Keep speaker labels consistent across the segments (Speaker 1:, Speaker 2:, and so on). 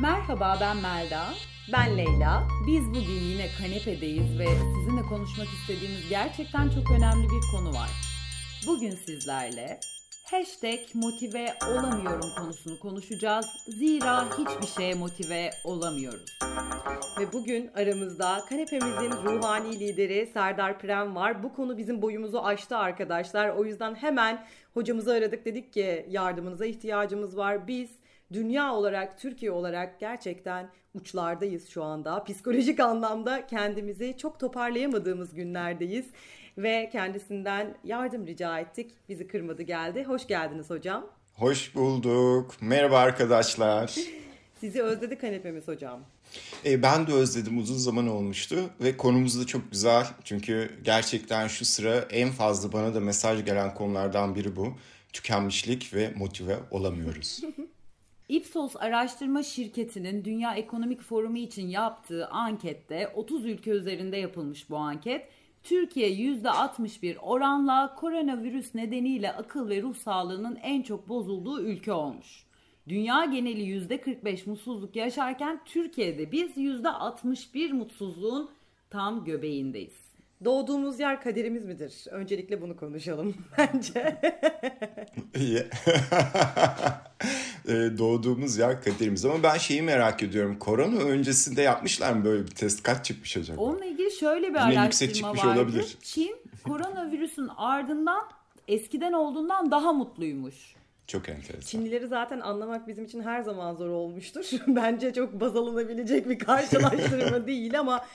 Speaker 1: Merhaba ben Melda.
Speaker 2: Ben Leyla.
Speaker 1: Biz bugün yine kanepedeyiz ve sizinle konuşmak istediğimiz gerçekten çok önemli bir konu var. Bugün sizlerle hashtag motive olamıyorum konusunu konuşacağız. Zira hiçbir şeye motive olamıyoruz.
Speaker 2: Ve bugün aramızda kanepemizin ruhani lideri Serdar Prem var. Bu konu bizim boyumuzu aştı arkadaşlar. O yüzden hemen hocamızı aradık dedik ki yardımınıza ihtiyacımız var. Biz dünya olarak, Türkiye olarak gerçekten uçlardayız şu anda. Psikolojik anlamda kendimizi çok toparlayamadığımız günlerdeyiz ve kendisinden yardım rica ettik. Bizi kırmadı geldi. Hoş geldiniz hocam.
Speaker 3: Hoş bulduk. Merhaba arkadaşlar.
Speaker 2: Sizi özledik kanepemiz hocam.
Speaker 3: E, ben de özledim uzun zaman olmuştu ve konumuz da çok güzel. Çünkü gerçekten şu sıra en fazla bana da mesaj gelen konulardan biri bu. Tükenmişlik ve motive olamıyoruz.
Speaker 1: Ipsos araştırma şirketinin Dünya Ekonomik Forumu için yaptığı ankette 30 ülke üzerinde yapılmış bu anket. Türkiye %61 oranla koronavirüs nedeniyle akıl ve ruh sağlığının en çok bozulduğu ülke olmuş. Dünya geneli %45 mutsuzluk yaşarken Türkiye'de biz %61 mutsuzluğun tam göbeğindeyiz.
Speaker 2: Doğduğumuz yer kaderimiz midir? Öncelikle bunu konuşalım bence.
Speaker 3: İyi. Doğduğumuz yer kaderimiz ama ben şeyi merak ediyorum. Korona öncesinde yapmışlar mı böyle bir test? Kaç çıkmış acaba?
Speaker 1: Onunla ilgili şöyle bir Yine araştırma yüksek çıkmış vardı. olabilir. Çin koronavirüsün ardından eskiden olduğundan daha mutluymuş.
Speaker 3: Çok enteresan.
Speaker 2: Çinlileri zaten anlamak bizim için her zaman zor olmuştur. Bence çok baz alınabilecek bir karşılaştırma değil ama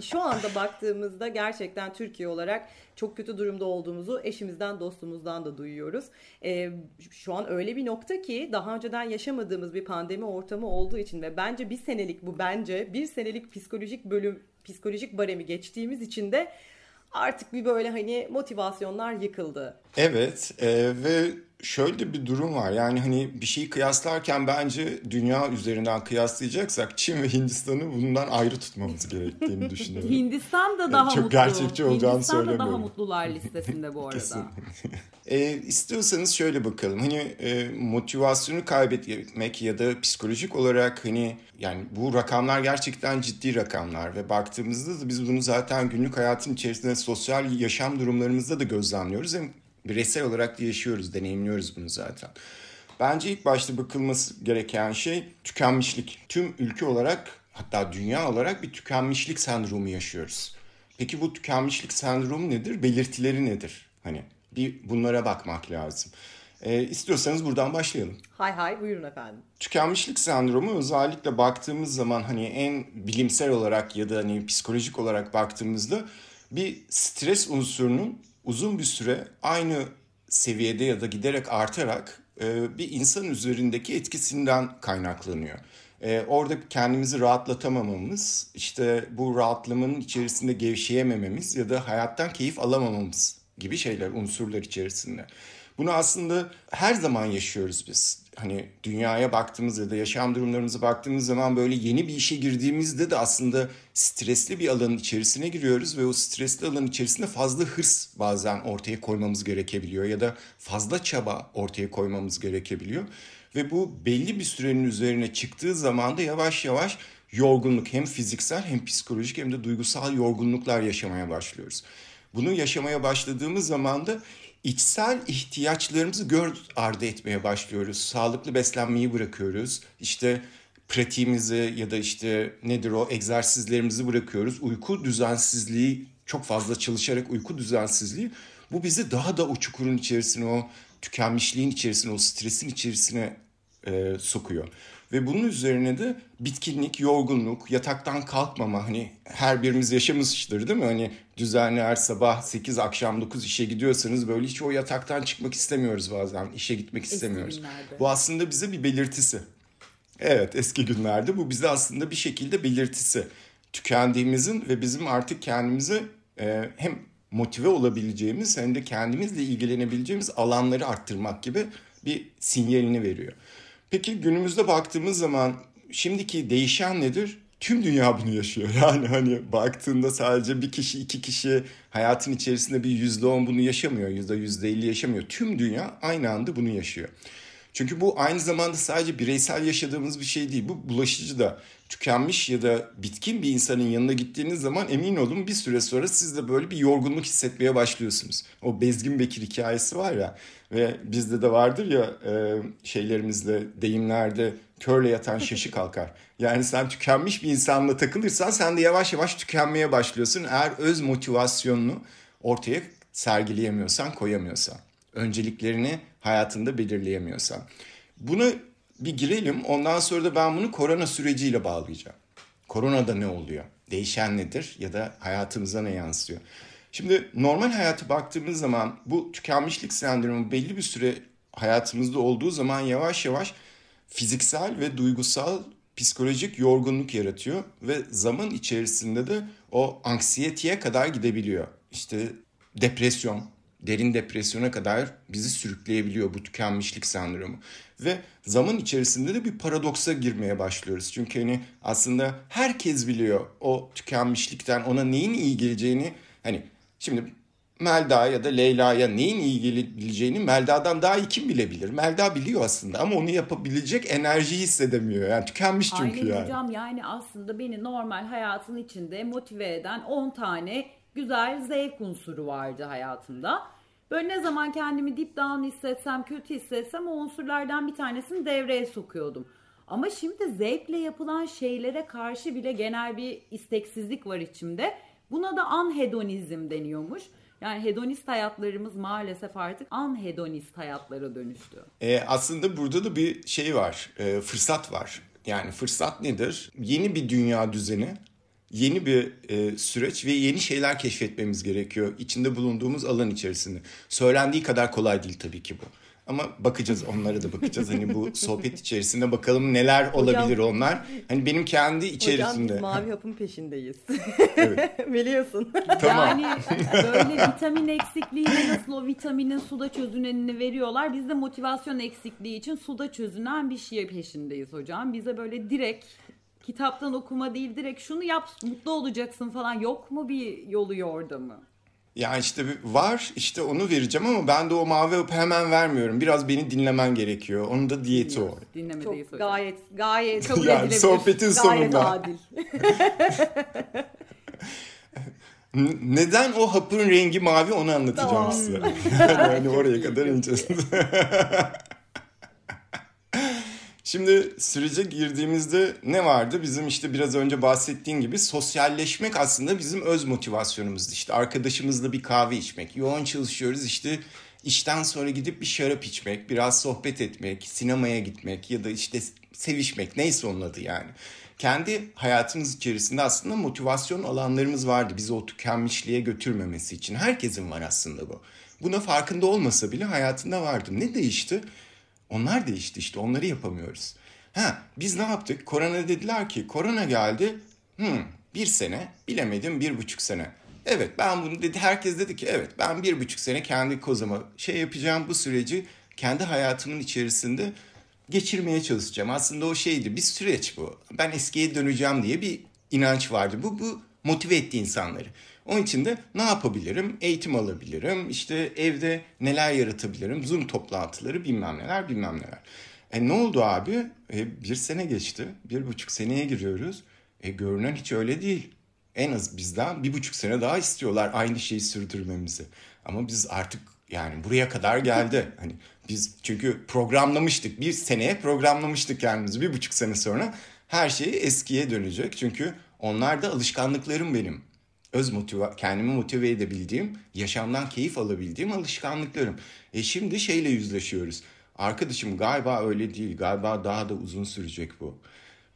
Speaker 2: şu anda baktığımızda gerçekten Türkiye olarak çok kötü durumda olduğumuzu eşimizden dostumuzdan da duyuyoruz. Ee, şu an öyle bir nokta ki daha önceden yaşamadığımız bir pandemi ortamı olduğu için ve bence bir senelik bu bence bir senelik psikolojik bölüm psikolojik baremi geçtiğimiz için de artık bir böyle hani motivasyonlar yıkıldı.
Speaker 3: Evet e, ve şöyle bir durum var. Yani hani bir şeyi kıyaslarken bence dünya üzerinden kıyaslayacaksak Çin ve Hindistan'ı bundan ayrı tutmamız gerektiğini düşünüyorum.
Speaker 1: Hindistan da daha
Speaker 3: Çok
Speaker 1: mutlu.
Speaker 3: gerçekçi olacağını
Speaker 1: Hindistan
Speaker 3: söylemiyorum.
Speaker 1: da daha mutlular listesinde bu arada.
Speaker 3: e, istiyorsanız şöyle bakalım. Hani e, motivasyonu kaybetmek ya da psikolojik olarak hani yani bu rakamlar gerçekten ciddi rakamlar ve baktığımızda da biz bunu zaten günlük hayatın içerisinde sosyal yaşam durumlarımızda da gözlemliyoruz. Hem bireysel olarak da yaşıyoruz, deneyimliyoruz bunu zaten. Bence ilk başta bakılması gereken şey tükenmişlik. Tüm ülke olarak hatta dünya olarak bir tükenmişlik sendromu yaşıyoruz. Peki bu tükenmişlik sendromu nedir? Belirtileri nedir? Hani bir bunlara bakmak lazım. E, istiyorsanız buradan başlayalım.
Speaker 2: Hay hay buyurun efendim.
Speaker 3: Tükenmişlik sendromu özellikle baktığımız zaman hani en bilimsel olarak ya da hani psikolojik olarak baktığımızda bir stres unsurunun uzun bir süre aynı seviyede ya da giderek artarak e, bir insan üzerindeki etkisinden kaynaklanıyor. E, orada kendimizi rahatlatamamamız, işte bu rahatlamanın içerisinde gevşeyemememiz ya da hayattan keyif alamamamız gibi şeyler, unsurlar içerisinde. Bunu aslında her zaman yaşıyoruz biz. Hani dünyaya baktığımız ya da yaşam durumlarımıza baktığımız zaman böyle yeni bir işe girdiğimizde de aslında stresli bir alanın içerisine giriyoruz ve o stresli alanın içerisinde fazla hırs bazen ortaya koymamız gerekebiliyor ya da fazla çaba ortaya koymamız gerekebiliyor. Ve bu belli bir sürenin üzerine çıktığı zaman da yavaş yavaş yorgunluk hem fiziksel hem psikolojik hem de duygusal yorgunluklar yaşamaya başlıyoruz. Bunu yaşamaya başladığımız zaman da içsel ihtiyaçlarımızı göz ardı etmeye başlıyoruz. Sağlıklı beslenmeyi bırakıyoruz. İşte pratiğimizi ya da işte nedir o egzersizlerimizi bırakıyoruz. Uyku düzensizliği çok fazla çalışarak uyku düzensizliği bu bizi daha da o çukurun içerisine o tükenmişliğin içerisine o stresin içerisine e, sokuyor. Ve bunun üzerine de bitkinlik, yorgunluk, yataktan kalkmama hani her birimiz yaşamıştır değil mi? Hani düzenli her sabah 8 akşam 9 işe gidiyorsanız böyle hiç o yataktan çıkmak istemiyoruz bazen. işe gitmek istemiyoruz. Bu aslında bize bir belirtisi. Evet eski günlerde bu bize aslında bir şekilde belirtisi. Tükendiğimizin ve bizim artık kendimizi e, hem motive olabileceğimiz hem de kendimizle ilgilenebileceğimiz alanları arttırmak gibi bir sinyalini veriyor. Peki günümüzde baktığımız zaman şimdiki değişen nedir? Tüm dünya bunu yaşıyor. Yani hani baktığında sadece bir kişi iki kişi hayatın içerisinde bir yüzde on bunu yaşamıyor. Yüzde yüzde elli yaşamıyor. Tüm dünya aynı anda bunu yaşıyor. Çünkü bu aynı zamanda sadece bireysel yaşadığımız bir şey değil. Bu bulaşıcı da tükenmiş ya da bitkin bir insanın yanına gittiğiniz zaman emin olun bir süre sonra siz de böyle bir yorgunluk hissetmeye başlıyorsunuz. O Bezgin Bekir hikayesi var ya ve bizde de vardır ya e, şeylerimizde deyimlerde körle yatan şaşı kalkar. Yani sen tükenmiş bir insanla takılırsan sen de yavaş yavaş tükenmeye başlıyorsun. Eğer öz motivasyonunu ortaya sergileyemiyorsan, koyamıyorsan, önceliklerini hayatında belirleyemiyorsan. Bunu bir girelim. Ondan sonra da ben bunu korona süreciyle bağlayacağım. Koronada ne oluyor? Değişen nedir ya da hayatımıza ne yansıyor? Şimdi normal hayatı baktığımız zaman bu tükenmişlik sendromu belli bir süre hayatımızda olduğu zaman yavaş yavaş fiziksel ve duygusal psikolojik yorgunluk yaratıyor ve zaman içerisinde de o anksiyeteye kadar gidebiliyor. İşte depresyon, derin depresyona kadar bizi sürükleyebiliyor bu tükenmişlik sendromu. Ve zaman içerisinde de bir paradoksa girmeye başlıyoruz. Çünkü hani aslında herkes biliyor o tükenmişlikten ona neyin iyi geleceğini. Hani şimdi Melda ya da Leyla'ya neyin iyi gelebileceğini Melda'dan daha iyi kim bilebilir? Melda biliyor aslında ama onu yapabilecek enerjiyi hissedemiyor. Yani tükenmiş çünkü
Speaker 1: Aynen
Speaker 3: yani.
Speaker 1: hocam yani aslında beni normal hayatın içinde motive eden 10 tane güzel zevk unsuru vardı hayatımda. Böyle ne zaman kendimi deep down hissetsem, kötü hissetsem o unsurlardan bir tanesini devreye sokuyordum. Ama şimdi zevkle yapılan şeylere karşı bile genel bir isteksizlik var içimde. Buna da anhedonizm deniyormuş. Yani hedonist hayatlarımız maalesef artık anhedonist hayatlara dönüştü.
Speaker 3: E, aslında burada da bir şey var, e, fırsat var. Yani fırsat nedir? Yeni bir dünya düzeni, yeni bir e, süreç ve yeni şeyler keşfetmemiz gerekiyor içinde bulunduğumuz alan içerisinde. Söylendiği kadar kolay değil tabii ki bu. Ama bakacağız onlara da bakacağız. Hani bu sohbet içerisinde bakalım neler olabilir onlar. Hani benim kendi içerisinde.
Speaker 2: Hocam mavi hapın peşindeyiz.
Speaker 3: Evet.
Speaker 2: Biliyorsun.
Speaker 3: Tamam.
Speaker 1: Yani böyle vitamin eksikliğine nasıl o vitaminin suda çözünenini veriyorlar. Biz de motivasyon eksikliği için suda çözünen bir şey peşindeyiz hocam. Bize böyle direkt kitaptan okuma değil direkt şunu yap mutlu olacaksın falan yok mu bir yolu yordamı?
Speaker 3: Ya işte bir- var işte onu vereceğim ama ben de o mavi hapı hemen vermiyorum. Biraz beni dinlemen gerekiyor. Onun da diyeti o.
Speaker 1: Dinlemedeyiz
Speaker 2: Çok gayet gayet
Speaker 1: Kabul
Speaker 3: Yani
Speaker 1: edilebilir.
Speaker 3: sohbetin
Speaker 2: gayet
Speaker 3: sonunda.
Speaker 2: adil.
Speaker 3: Neden o hapın rengi mavi onu anlatacağım
Speaker 2: Tamam.
Speaker 3: size. yani oraya kadar ineceğiz. Şimdi sürece girdiğimizde ne vardı? Bizim işte biraz önce bahsettiğim gibi sosyalleşmek aslında bizim öz motivasyonumuzdu. İşte arkadaşımızla bir kahve içmek, yoğun çalışıyoruz işte işten sonra gidip bir şarap içmek, biraz sohbet etmek, sinemaya gitmek ya da işte sevişmek neyse onun adı yani. Kendi hayatımız içerisinde aslında motivasyon alanlarımız vardı bizi o tükenmişliğe götürmemesi için. Herkesin var aslında bu. Buna farkında olmasa bile hayatında vardı. Ne değişti? Onlar değişti işte onları yapamıyoruz. Ha biz ne yaptık? Korona dediler ki korona geldi. Hmm, bir sene bilemedim bir buçuk sene. Evet ben bunu dedi herkes dedi ki evet ben bir buçuk sene kendi kozama şey yapacağım bu süreci kendi hayatımın içerisinde geçirmeye çalışacağım. Aslında o şeydi bir süreç bu. Ben eskiye döneceğim diye bir inanç vardı. Bu, bu motive etti insanları. Onun için de ne yapabilirim? Eğitim alabilirim. İşte evde neler yaratabilirim? Zoom toplantıları bilmem neler bilmem neler. E ne oldu abi? E, bir sene geçti. Bir buçuk seneye giriyoruz. E görünen hiç öyle değil. En az bizden bir buçuk sene daha istiyorlar aynı şeyi sürdürmemizi. Ama biz artık yani buraya kadar geldi. Hani biz çünkü programlamıştık. Bir seneye programlamıştık kendimizi. Bir buçuk sene sonra her şey eskiye dönecek. Çünkü onlar da alışkanlıklarım benim. Öz motiva kendimi motive edebildiğim, yaşamdan keyif alabildiğim alışkanlıklarım. E şimdi şeyle yüzleşiyoruz. Arkadaşım galiba öyle değil. Galiba daha da uzun sürecek bu.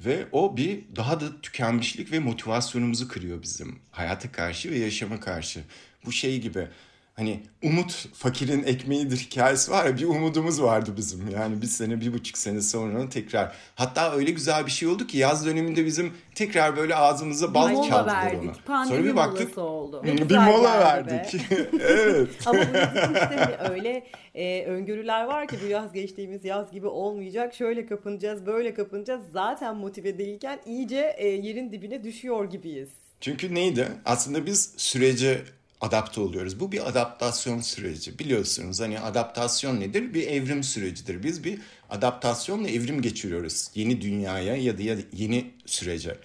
Speaker 3: Ve o bir daha da tükenmişlik ve motivasyonumuzu kırıyor bizim hayata karşı ve yaşama karşı. Bu şey gibi hani umut fakirin ekmeğidir hikayesi var ya bir umudumuz vardı bizim. Yani bir sene bir buçuk sene sonra tekrar. Hatta öyle güzel bir şey oldu ki yaz döneminde bizim tekrar böyle ağzımıza bal
Speaker 1: mola
Speaker 3: çaldılar
Speaker 1: verdik.
Speaker 3: ona.
Speaker 1: Pandemi
Speaker 3: Sonra bir baktık
Speaker 1: oldu.
Speaker 3: Bir
Speaker 2: güzel
Speaker 3: mola verdik. evet.
Speaker 2: Ama bu işte öyle e, öngörüler var ki bu yaz geçtiğimiz yaz gibi olmayacak. Şöyle kapınacağız, böyle kapınacağız. Zaten motive değilken iyice e, yerin dibine düşüyor gibiyiz.
Speaker 3: Çünkü neydi? Aslında biz sürece adapte oluyoruz. Bu bir adaptasyon süreci. Biliyorsunuz hani adaptasyon nedir? Bir evrim sürecidir. Biz bir adaptasyonla evrim geçiriyoruz yeni dünyaya ya da yeni sürece.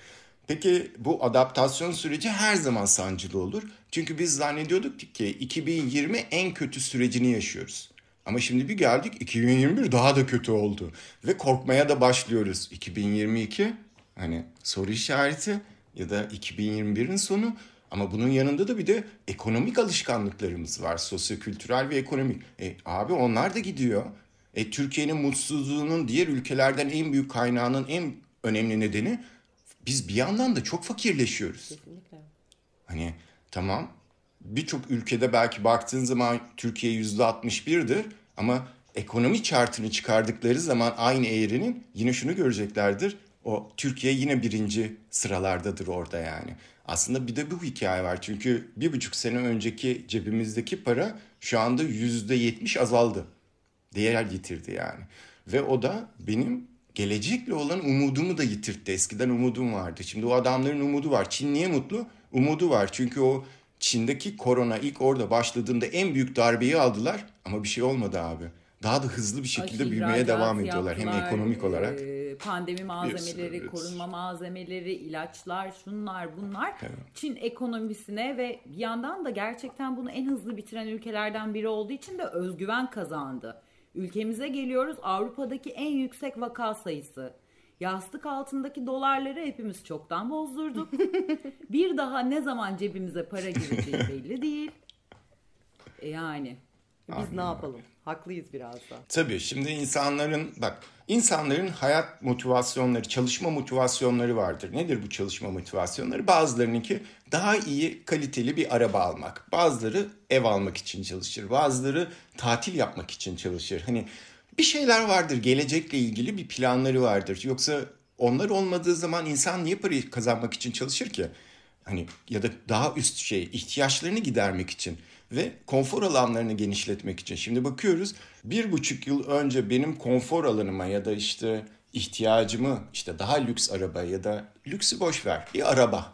Speaker 3: Peki bu adaptasyon süreci her zaman sancılı olur. Çünkü biz zannediyorduk ki 2020 en kötü sürecini yaşıyoruz. Ama şimdi bir geldik 2021 daha da kötü oldu. Ve korkmaya da başlıyoruz. 2022 hani soru işareti ya da 2021'in sonu ama bunun yanında da bir de ekonomik alışkanlıklarımız var. Sosyokültürel ve ekonomik. E, abi onlar da gidiyor. E, Türkiye'nin mutsuzluğunun diğer ülkelerden en büyük kaynağının en önemli nedeni biz bir yandan da çok fakirleşiyoruz. Kesinlikle. Hani tamam birçok ülkede belki baktığın zaman Türkiye yüzde 61'dir ama ekonomi chartını çıkardıkları zaman aynı eğrinin yine şunu göreceklerdir. O Türkiye yine birinci sıralardadır orada yani. Aslında bir de bu hikaye var. Çünkü bir buçuk sene önceki cebimizdeki para şu anda yüzde yetmiş azaldı. Değer yitirdi yani. Ve o da benim gelecekle olan umudumu da yitirtti. Eskiden umudum vardı. Şimdi o adamların umudu var. Çin niye mutlu? Umudu var. Çünkü o Çin'deki korona ilk orada başladığında en büyük darbeyi aldılar ama bir şey olmadı abi. Daha da hızlı bir şekilde Aşı, büyümeye devam ediyorlar hem ekonomik olarak.
Speaker 1: Pandemi malzemeleri, evet. korunma malzemeleri, ilaçlar, şunlar bunlar. Evet. Çin ekonomisine ve bir yandan da gerçekten bunu en hızlı bitiren ülkelerden biri olduğu için de özgüven kazandı. Ülkemize geliyoruz Avrupa'daki en yüksek vaka sayısı. Yastık altındaki dolarları hepimiz çoktan bozdurduk. bir daha ne zaman cebimize para gireceği belli değil. E yani.
Speaker 2: Biz Aynen. ne yapalım? Haklıyız biraz da.
Speaker 3: Tabii şimdi insanların bak insanların hayat motivasyonları, çalışma motivasyonları vardır. Nedir bu çalışma motivasyonları? Bazılarınınki daha iyi kaliteli bir araba almak. Bazıları ev almak için çalışır. Bazıları tatil yapmak için çalışır. Hani bir şeyler vardır. Gelecekle ilgili bir planları vardır. Yoksa onlar olmadığı zaman insan niye parayı kazanmak için çalışır ki? Hani ya da daha üst şey ihtiyaçlarını gidermek için ve konfor alanlarını genişletmek için. Şimdi bakıyoruz bir buçuk yıl önce benim konfor alanıma ya da işte ihtiyacımı işte daha lüks araba ya da lüksü boş ver bir araba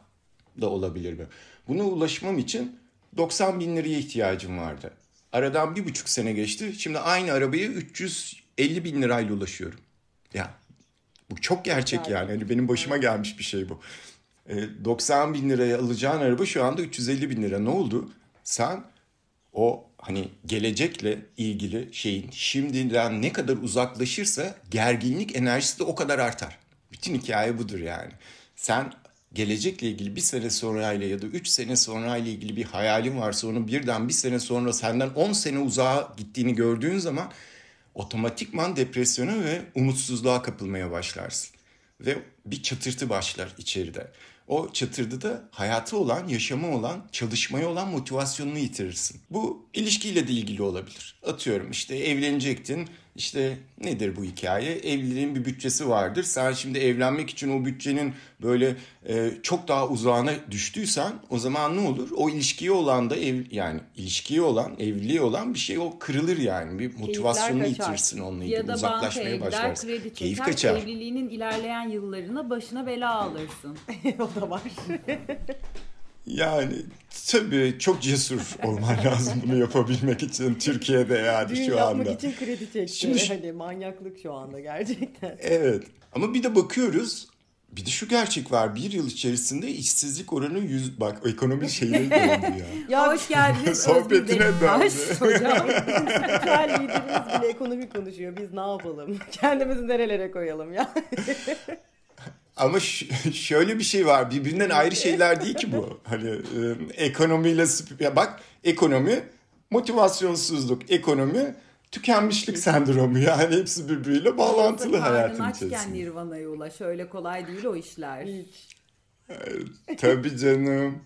Speaker 3: da olabilir mi? Buna ulaşmam için 90 bin liraya ihtiyacım vardı. Aradan bir buçuk sene geçti. Şimdi aynı arabaya 350 bin lirayla ulaşıyorum. Ya bu çok gerçek yani. yani. Benim başıma gelmiş bir şey bu. 90 e, bin liraya alacağın araba şu anda 350 bin lira. Ne oldu? Sen o hani gelecekle ilgili şeyin şimdiden ne kadar uzaklaşırsa gerginlik enerjisi de o kadar artar. Bütün hikaye budur yani. Sen gelecekle ilgili bir sene sonrayla ya da üç sene sonrayla ilgili bir hayalin varsa onu birden bir sene sonra senden on sene uzağa gittiğini gördüğün zaman otomatikman depresyona ve umutsuzluğa kapılmaya başlarsın. Ve bir çatırtı başlar içeride. O çatırda da hayatı olan, yaşamı olan, çalışmaya olan motivasyonunu yitirirsin. Bu ilişkiyle de ilgili olabilir. Atıyorum işte evlenecektin, işte nedir bu hikaye? Evliliğin bir bütçesi vardır. Sen şimdi evlenmek için o bütçenin böyle e, çok daha uzağına düştüysen o zaman ne olur? O ilişkiye olan da ev yani ilişkiye olan, evliliğe olan bir şey o kırılır yani. Bir motivasyonu yitirsin onunla ilgili. Ya da uzaklaşmaya başlarsın.
Speaker 1: Kredi çeker, Keyif kaçar. Evliliğinin ilerleyen yıllarına başına bela alırsın.
Speaker 2: o da var.
Speaker 3: Yani tabii çok cesur olman lazım bunu yapabilmek için Türkiye'de yani Düğün şu anda.
Speaker 2: yapmak için kredi çekti. Şimdi, hani manyaklık şu anda gerçekten.
Speaker 3: Evet ama bir de bakıyoruz bir de şu gerçek var. Bir yıl içerisinde işsizlik oranı yüz... Bak ekonomi şeyine döndü ya.
Speaker 1: ya hoş geldiniz.
Speaker 3: Sohbetine döndü.
Speaker 2: Hocam. Kültürel liderimiz bile ekonomi konuşuyor. Biz ne yapalım? Kendimizi nerelere koyalım ya?
Speaker 3: Ama şöyle bir şey var. Birbirinden ayrı şeyler değil ki bu. Hani e, ekonomiyle ya bak ekonomi motivasyonsuzluk, ekonomi tükenmişlik sendromu yani hepsi birbiriyle bağlantılı hayatın içerisinde. Açken
Speaker 1: Nirvana'ya ulaş. Öyle kolay değil o işler. Hiç.
Speaker 3: Tabii canım.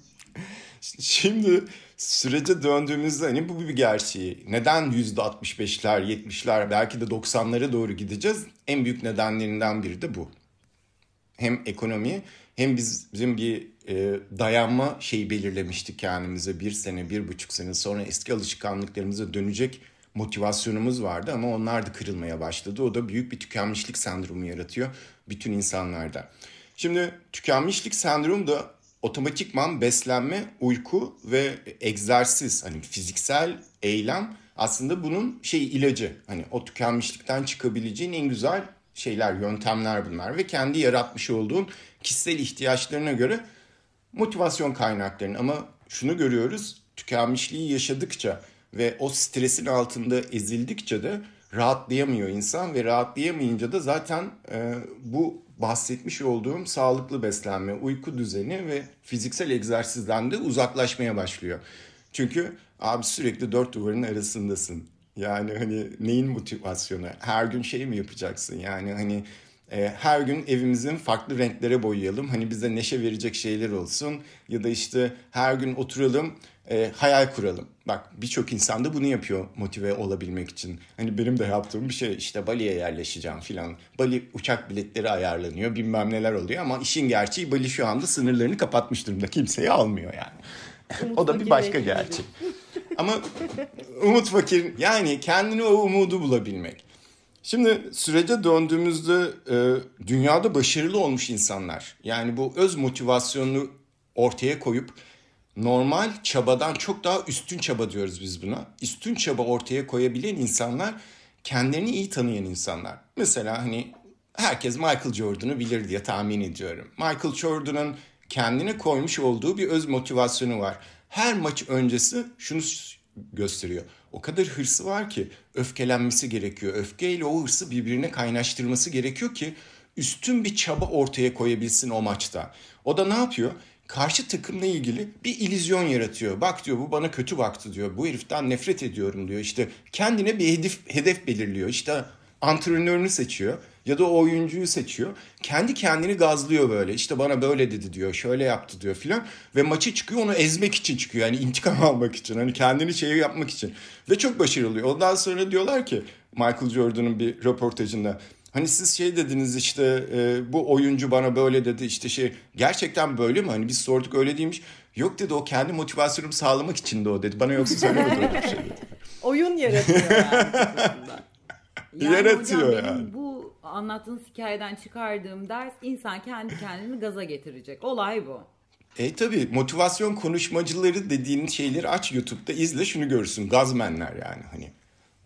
Speaker 3: Şimdi sürece döndüğümüzde hani bu bir gerçeği. Neden %65'ler, 70'ler belki de 90'lara doğru gideceğiz? En büyük nedenlerinden biri de bu hem ekonomi hem biz, bizim bir e, dayanma şeyi belirlemiştik kendimize bir sene, bir buçuk sene sonra eski alışkanlıklarımıza dönecek motivasyonumuz vardı ama onlar da kırılmaya başladı. O da büyük bir tükenmişlik sendromu yaratıyor bütün insanlarda. Şimdi tükenmişlik sendromu da otomatikman beslenme, uyku ve egzersiz hani fiziksel eylem aslında bunun şey ilacı. Hani o tükenmişlikten çıkabileceğin en güzel şeyler, yöntemler bunlar ve kendi yaratmış olduğun kişisel ihtiyaçlarına göre motivasyon kaynaklarını ama şunu görüyoruz tükenmişliği yaşadıkça ve o stresin altında ezildikçe de rahatlayamıyor insan ve rahatlayamayınca da zaten e, bu bahsetmiş olduğum sağlıklı beslenme, uyku düzeni ve fiziksel egzersizden de uzaklaşmaya başlıyor. Çünkü abi sürekli dört duvarın arasındasın. Yani hani neyin motivasyonu? Her gün şey mi yapacaksın? Yani hani e, her gün evimizin farklı renklere boyayalım. Hani bize neşe verecek şeyler olsun. Ya da işte her gün oturalım e, hayal kuralım. Bak birçok insan da bunu yapıyor motive olabilmek için. Hani benim de yaptığım bir şey işte Bali'ye yerleşeceğim filan. Bali uçak biletleri ayarlanıyor bilmem neler oluyor ama işin gerçeği Bali şu anda sınırlarını kapatmış durumda. Kimseyi almıyor yani. o da bir başka gerçek. ama umut fakir yani kendini o umudu bulabilmek. Şimdi sürece döndüğümüzde e, dünyada başarılı olmuş insanlar yani bu öz motivasyonunu ortaya koyup normal çabadan çok daha üstün çaba diyoruz biz buna. Üstün çaba ortaya koyabilen insanlar kendilerini iyi tanıyan insanlar. Mesela hani herkes Michael Jordan'ı bilir diye tahmin ediyorum. Michael Jordan'ın kendine koymuş olduğu bir öz motivasyonu var. Her maç öncesi şunu gösteriyor. O kadar hırsı var ki öfkelenmesi gerekiyor. Öfkeyle o hırsı birbirine kaynaştırması gerekiyor ki üstün bir çaba ortaya koyabilsin o maçta. O da ne yapıyor? karşı takımla ilgili bir ilizyon yaratıyor. Bak diyor bu bana kötü baktı diyor. Bu heriften nefret ediyorum diyor. İşte kendine bir hedef, hedef belirliyor. İşte antrenörünü seçiyor ya da o oyuncuyu seçiyor. Kendi kendini gazlıyor böyle. İşte bana böyle dedi diyor. Şöyle yaptı diyor filan. Ve maçı çıkıyor onu ezmek için çıkıyor. Yani intikam almak için. Hani kendini şey yapmak için. Ve çok başarılı oluyor. Ondan sonra diyorlar ki Michael Jordan'ın bir röportajında Hani siz şey dediniz işte e, bu oyuncu bana böyle dedi işte şey gerçekten böyle mi? Hani biz sorduk öyle değilmiş. Yok dedi o kendi motivasyonumu sağlamak için de o dedi. Bana yoksa söylemedi öyle bir şey dedi.
Speaker 2: Oyun yaratıyor yani.
Speaker 1: yani Yaratıyor hocam, yani. bu anlattığınız hikayeden çıkardığım ders insan kendi kendini gaza getirecek. Olay bu.
Speaker 3: E tabi motivasyon konuşmacıları dediğin şeyleri aç YouTube'da izle şunu görürsün. Gazmenler yani hani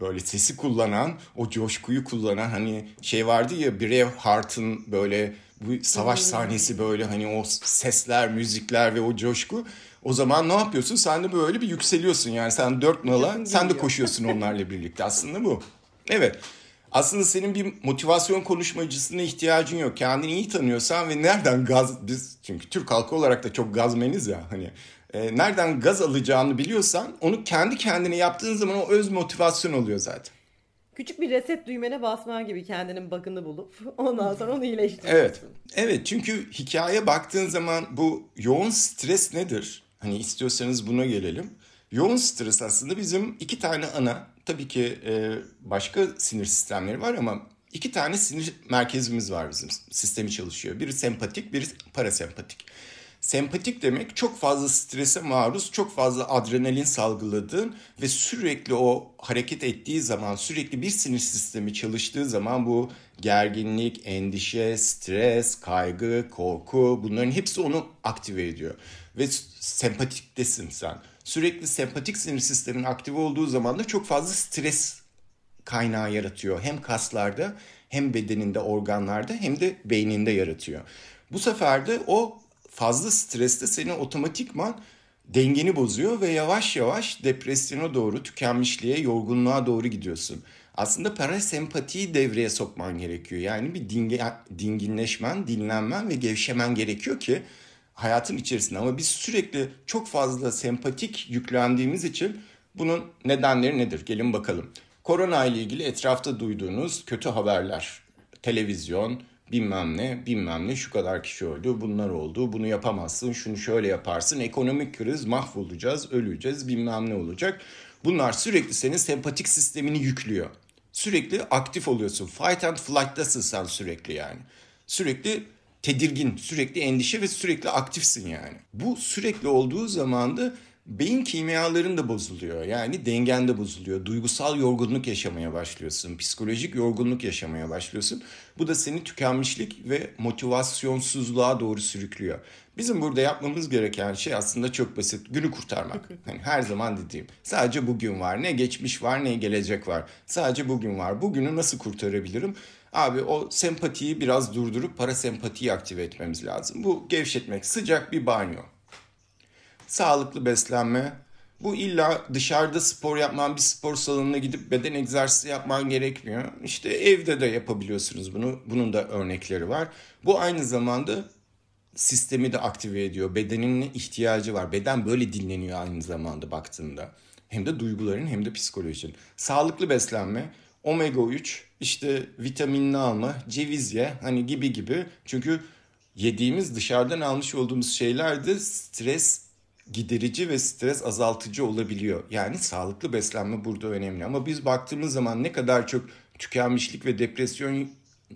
Speaker 3: böyle sesi kullanan, o coşkuyu kullanan hani şey vardı ya Braveheart'ın böyle bu savaş sahnesi böyle hani o sesler, müzikler ve o coşku. O zaman ne yapıyorsun? Sen de böyle bir yükseliyorsun yani sen dört nala sen de koşuyorsun onlarla birlikte aslında bu. Evet. Aslında senin bir motivasyon konuşmacısına ihtiyacın yok. Kendini iyi tanıyorsan ve nereden gaz biz çünkü Türk halkı olarak da çok gazmeniz ya hani e, nereden gaz alacağını biliyorsan onu kendi kendine yaptığın zaman o öz motivasyon oluyor zaten.
Speaker 2: Küçük bir reset düğmene basman gibi kendinin bakını bulup ondan sonra onu iyileştiriyorsun.
Speaker 3: Evet. Evet çünkü hikaye baktığın zaman bu yoğun stres nedir? Hani istiyorsanız buna gelelim. Yoğun stres aslında bizim iki tane ana tabii ki e, başka sinir sistemleri var ama iki tane sinir merkezimiz var bizim sistemi çalışıyor. Biri sempatik, biri parasempatik. Sempatik demek çok fazla strese maruz, çok fazla adrenalin salgıladığın ve sürekli o hareket ettiği zaman, sürekli bir sinir sistemi çalıştığı zaman bu gerginlik, endişe, stres, kaygı, korku bunların hepsi onu aktive ediyor. Ve sempatiktesin sen. Sürekli sempatik sinir sistemin aktive olduğu zaman da çok fazla stres kaynağı yaratıyor. Hem kaslarda hem bedeninde, organlarda hem de beyninde yaratıyor. Bu sefer de o fazla streste seni otomatikman dengeni bozuyor ve yavaş yavaş depresyona doğru, tükenmişliğe, yorgunluğa doğru gidiyorsun. Aslında parasempatiyi devreye sokman gerekiyor. Yani bir dinge, dinginleşmen, dinlenmen ve gevşemen gerekiyor ki hayatın içerisinde. Ama biz sürekli çok fazla sempatik yüklendiğimiz için bunun nedenleri nedir? Gelin bakalım. Korona ile ilgili etrafta duyduğunuz kötü haberler, televizyon, bilmem ne bilmem ne şu kadar kişi öldü bunlar oldu bunu yapamazsın şunu şöyle yaparsın ekonomik kriz mahvolacağız öleceğiz bilmem ne olacak. Bunlar sürekli senin sempatik sistemini yüklüyor. Sürekli aktif oluyorsun. Fight and flight'tasın sen sürekli yani. Sürekli tedirgin, sürekli endişe ve sürekli aktifsin yani. Bu sürekli olduğu zaman da beyin kimyaların da bozuluyor. Yani dengen de bozuluyor. Duygusal yorgunluk yaşamaya başlıyorsun. Psikolojik yorgunluk yaşamaya başlıyorsun. Bu da seni tükenmişlik ve motivasyonsuzluğa doğru sürüklüyor. Bizim burada yapmamız gereken şey aslında çok basit. Günü kurtarmak. Hani her zaman dediğim. Sadece bugün var. Ne geçmiş var ne gelecek var. Sadece bugün var. Bugünü nasıl kurtarabilirim? Abi o sempatiyi biraz durdurup parasempatiyi aktive etmemiz lazım. Bu gevşetmek. Sıcak bir banyo sağlıklı beslenme. Bu illa dışarıda spor yapman, bir spor salonuna gidip beden egzersizi yapman gerekmiyor. İşte evde de yapabiliyorsunuz bunu. Bunun da örnekleri var. Bu aynı zamanda sistemi de aktive ediyor. Bedenin ihtiyacı var. Beden böyle dinleniyor aynı zamanda baktığında. Hem de duyguların hem de psikolojinin. Sağlıklı beslenme, omega 3, işte vitaminli alma, ceviz ye hani gibi gibi. Çünkü yediğimiz dışarıdan almış olduğumuz şeyler de stres giderici ve stres azaltıcı olabiliyor. Yani sağlıklı beslenme burada önemli. Ama biz baktığımız zaman ne kadar çok tükenmişlik ve depresyon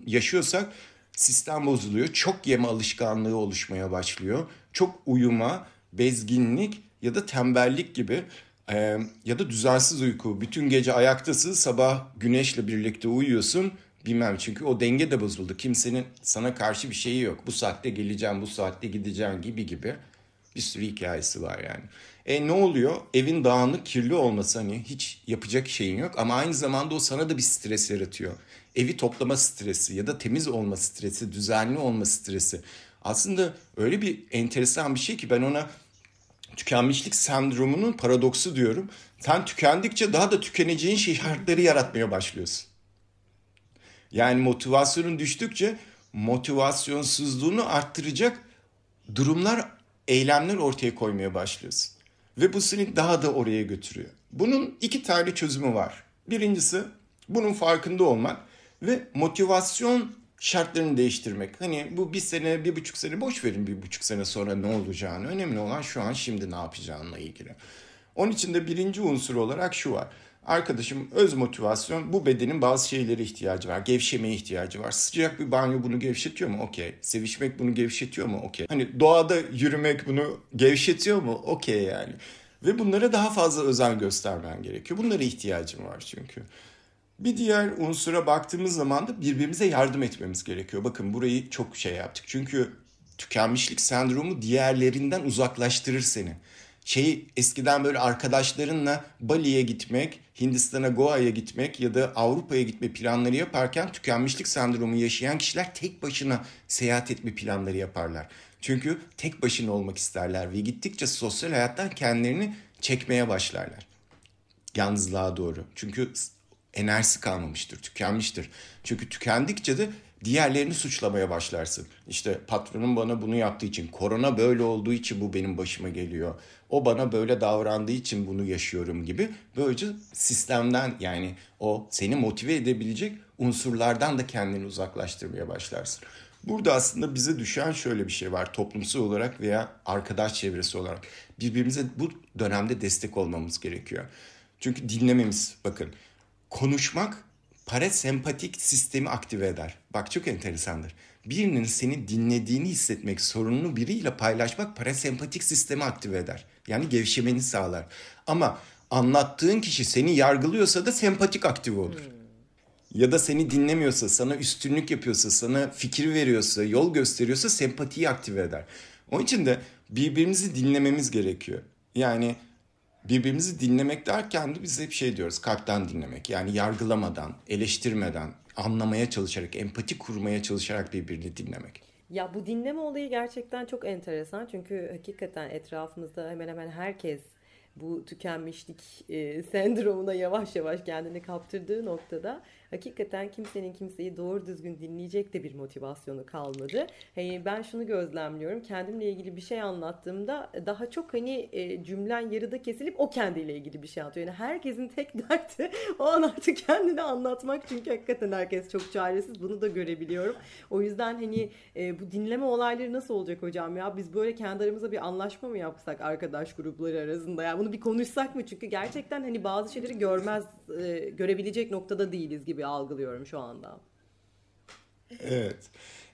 Speaker 3: yaşıyorsak sistem bozuluyor. Çok yeme alışkanlığı oluşmaya başlıyor. Çok uyuma, bezginlik ya da tembellik gibi e, ya da düzensiz uyku. Bütün gece ayaktasın, sabah güneşle birlikte uyuyorsun. Bilmem çünkü o denge de bozuldu. Kimsenin sana karşı bir şeyi yok. Bu saatte geleceğim, bu saatte gideceğim gibi gibi. Bir sürü hikayesi var yani. E ne oluyor? Evin dağınık, kirli olması hani hiç yapacak şeyin yok ama aynı zamanda o sana da bir stres yaratıyor. Evi toplama stresi ya da temiz olma stresi, düzenli olma stresi. Aslında öyle bir enteresan bir şey ki ben ona tükenmişlik sendromunun paradoksu diyorum. Sen tükendikçe daha da tükeneceğin şartları yaratmaya başlıyorsun. Yani motivasyonun düştükçe motivasyonsuzluğunu arttıracak durumlar eylemler ortaya koymaya başlıyorsun. Ve bu seni daha da oraya götürüyor. Bunun iki tane çözümü var. Birincisi bunun farkında olmak ve motivasyon şartlarını değiştirmek. Hani bu bir sene, bir buçuk sene boş verin bir buçuk sene sonra ne olacağını. Önemli olan şu an şimdi ne yapacağınla ilgili. Onun için de birinci unsur olarak şu var. Arkadaşım öz motivasyon bu bedenin bazı şeylere ihtiyacı var. Gevşemeye ihtiyacı var. Sıcak bir banyo bunu gevşetiyor mu? Okey. Sevişmek bunu gevşetiyor mu? Okey. Hani doğada yürümek bunu gevşetiyor mu? Okey yani. Ve bunlara daha fazla özen göstermen gerekiyor. Bunlara ihtiyacım var çünkü. Bir diğer unsura baktığımız zaman da birbirimize yardım etmemiz gerekiyor. Bakın burayı çok şey yaptık. Çünkü tükenmişlik sendromu diğerlerinden uzaklaştırır seni şey eskiden böyle arkadaşlarınla Bali'ye gitmek, Hindistan'a, Goa'ya gitmek ya da Avrupa'ya gitme planları yaparken tükenmişlik sendromu yaşayan kişiler tek başına seyahat etme planları yaparlar. Çünkü tek başına olmak isterler ve gittikçe sosyal hayattan kendilerini çekmeye başlarlar. Yalnızlığa doğru. Çünkü enerjisi kalmamıştır, tükenmiştir. Çünkü tükendikçe de diğerlerini suçlamaya başlarsın. İşte patronum bana bunu yaptığı için, korona böyle olduğu için bu benim başıma geliyor. O bana böyle davrandığı için bunu yaşıyorum gibi. Böylece sistemden yani o seni motive edebilecek unsurlardan da kendini uzaklaştırmaya başlarsın. Burada aslında bize düşen şöyle bir şey var toplumsal olarak veya arkadaş çevresi olarak. Birbirimize bu dönemde destek olmamız gerekiyor. Çünkü dinlememiz bakın konuşmak parasempatik sistemi aktive eder. Bak çok enteresandır. Birinin seni dinlediğini hissetmek, sorununu biriyle paylaşmak parasempatik sistemi aktive eder. Yani gevşemeni sağlar. Ama anlattığın kişi seni yargılıyorsa da sempatik aktive olur. Hmm. Ya da seni dinlemiyorsa, sana üstünlük yapıyorsa, sana fikir veriyorsa, yol gösteriyorsa sempatiyi aktive eder. Onun için de birbirimizi dinlememiz gerekiyor. Yani birbirimizi dinlemek derken de biz hep şey diyoruz kalpten dinlemek. Yani yargılamadan, eleştirmeden, anlamaya çalışarak, empati kurmaya çalışarak birbirini dinlemek.
Speaker 2: Ya bu dinleme olayı gerçekten çok enteresan çünkü hakikaten etrafımızda hemen hemen herkes bu tükenmişlik e, sendromuna yavaş yavaş kendini kaptırdığı noktada hakikaten kimsenin kimseyi doğru düzgün dinleyecek de bir motivasyonu kalmadı. Hani ben şunu gözlemliyorum. Kendimle ilgili bir şey anlattığımda daha çok hani e, cümlen yarıda kesilip o kendiyle ilgili bir şey anlatıyor. Yani herkesin tek derdi o an artık kendini anlatmak. Çünkü hakikaten herkes çok çaresiz. Bunu da görebiliyorum. O yüzden hani e, bu dinleme olayları nasıl olacak hocam ya? Biz böyle kendi aramızda bir anlaşma mı yapsak arkadaş grupları arasında? Yani bunu bir konuşsak mı? Çünkü gerçekten hani bazı şeyleri görmez, e, görebilecek noktada değiliz gibi algılıyorum şu anda.
Speaker 3: Evet.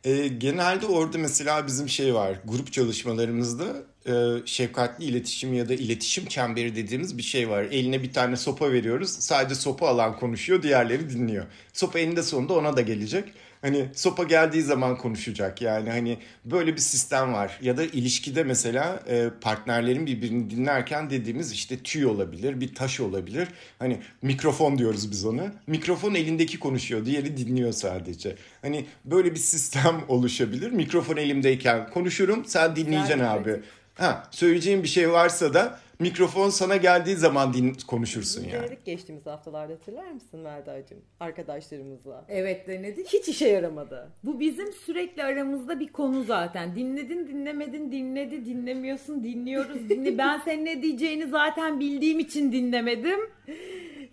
Speaker 3: E, genelde orada mesela bizim şey var. Grup çalışmalarımızda e, şefkatli iletişim ya da iletişim çemberi dediğimiz bir şey var. Eline bir tane sopa veriyoruz. Sadece sopa alan konuşuyor, diğerleri dinliyor. Sopa eninde sonunda ona da gelecek. Hani sopa geldiği zaman konuşacak yani hani böyle bir sistem var. Ya da ilişkide mesela e, partnerlerin birbirini dinlerken dediğimiz işte tüy olabilir, bir taş olabilir. Hani mikrofon diyoruz biz ona. Mikrofon elindeki konuşuyor, diğeri dinliyor sadece. Hani böyle bir sistem oluşabilir. Mikrofon elimdeyken konuşurum, sen dinleyeceksin Güzel, abi. Evet. Ha, söyleyeceğim bir şey varsa da mikrofon sana geldiği zaman din konuşursun yani.
Speaker 2: Denedik geçtiğimiz haftalarda hatırlar mısın Melda'cığım? Arkadaşlarımızla.
Speaker 1: Evet denedik.
Speaker 2: Hiç işe yaramadı.
Speaker 1: Bu bizim sürekli aramızda bir konu zaten. Dinledin dinlemedin dinledi dinlemiyorsun dinliyoruz. Dinle. ben senin ne diyeceğini zaten bildiğim için dinlemedim.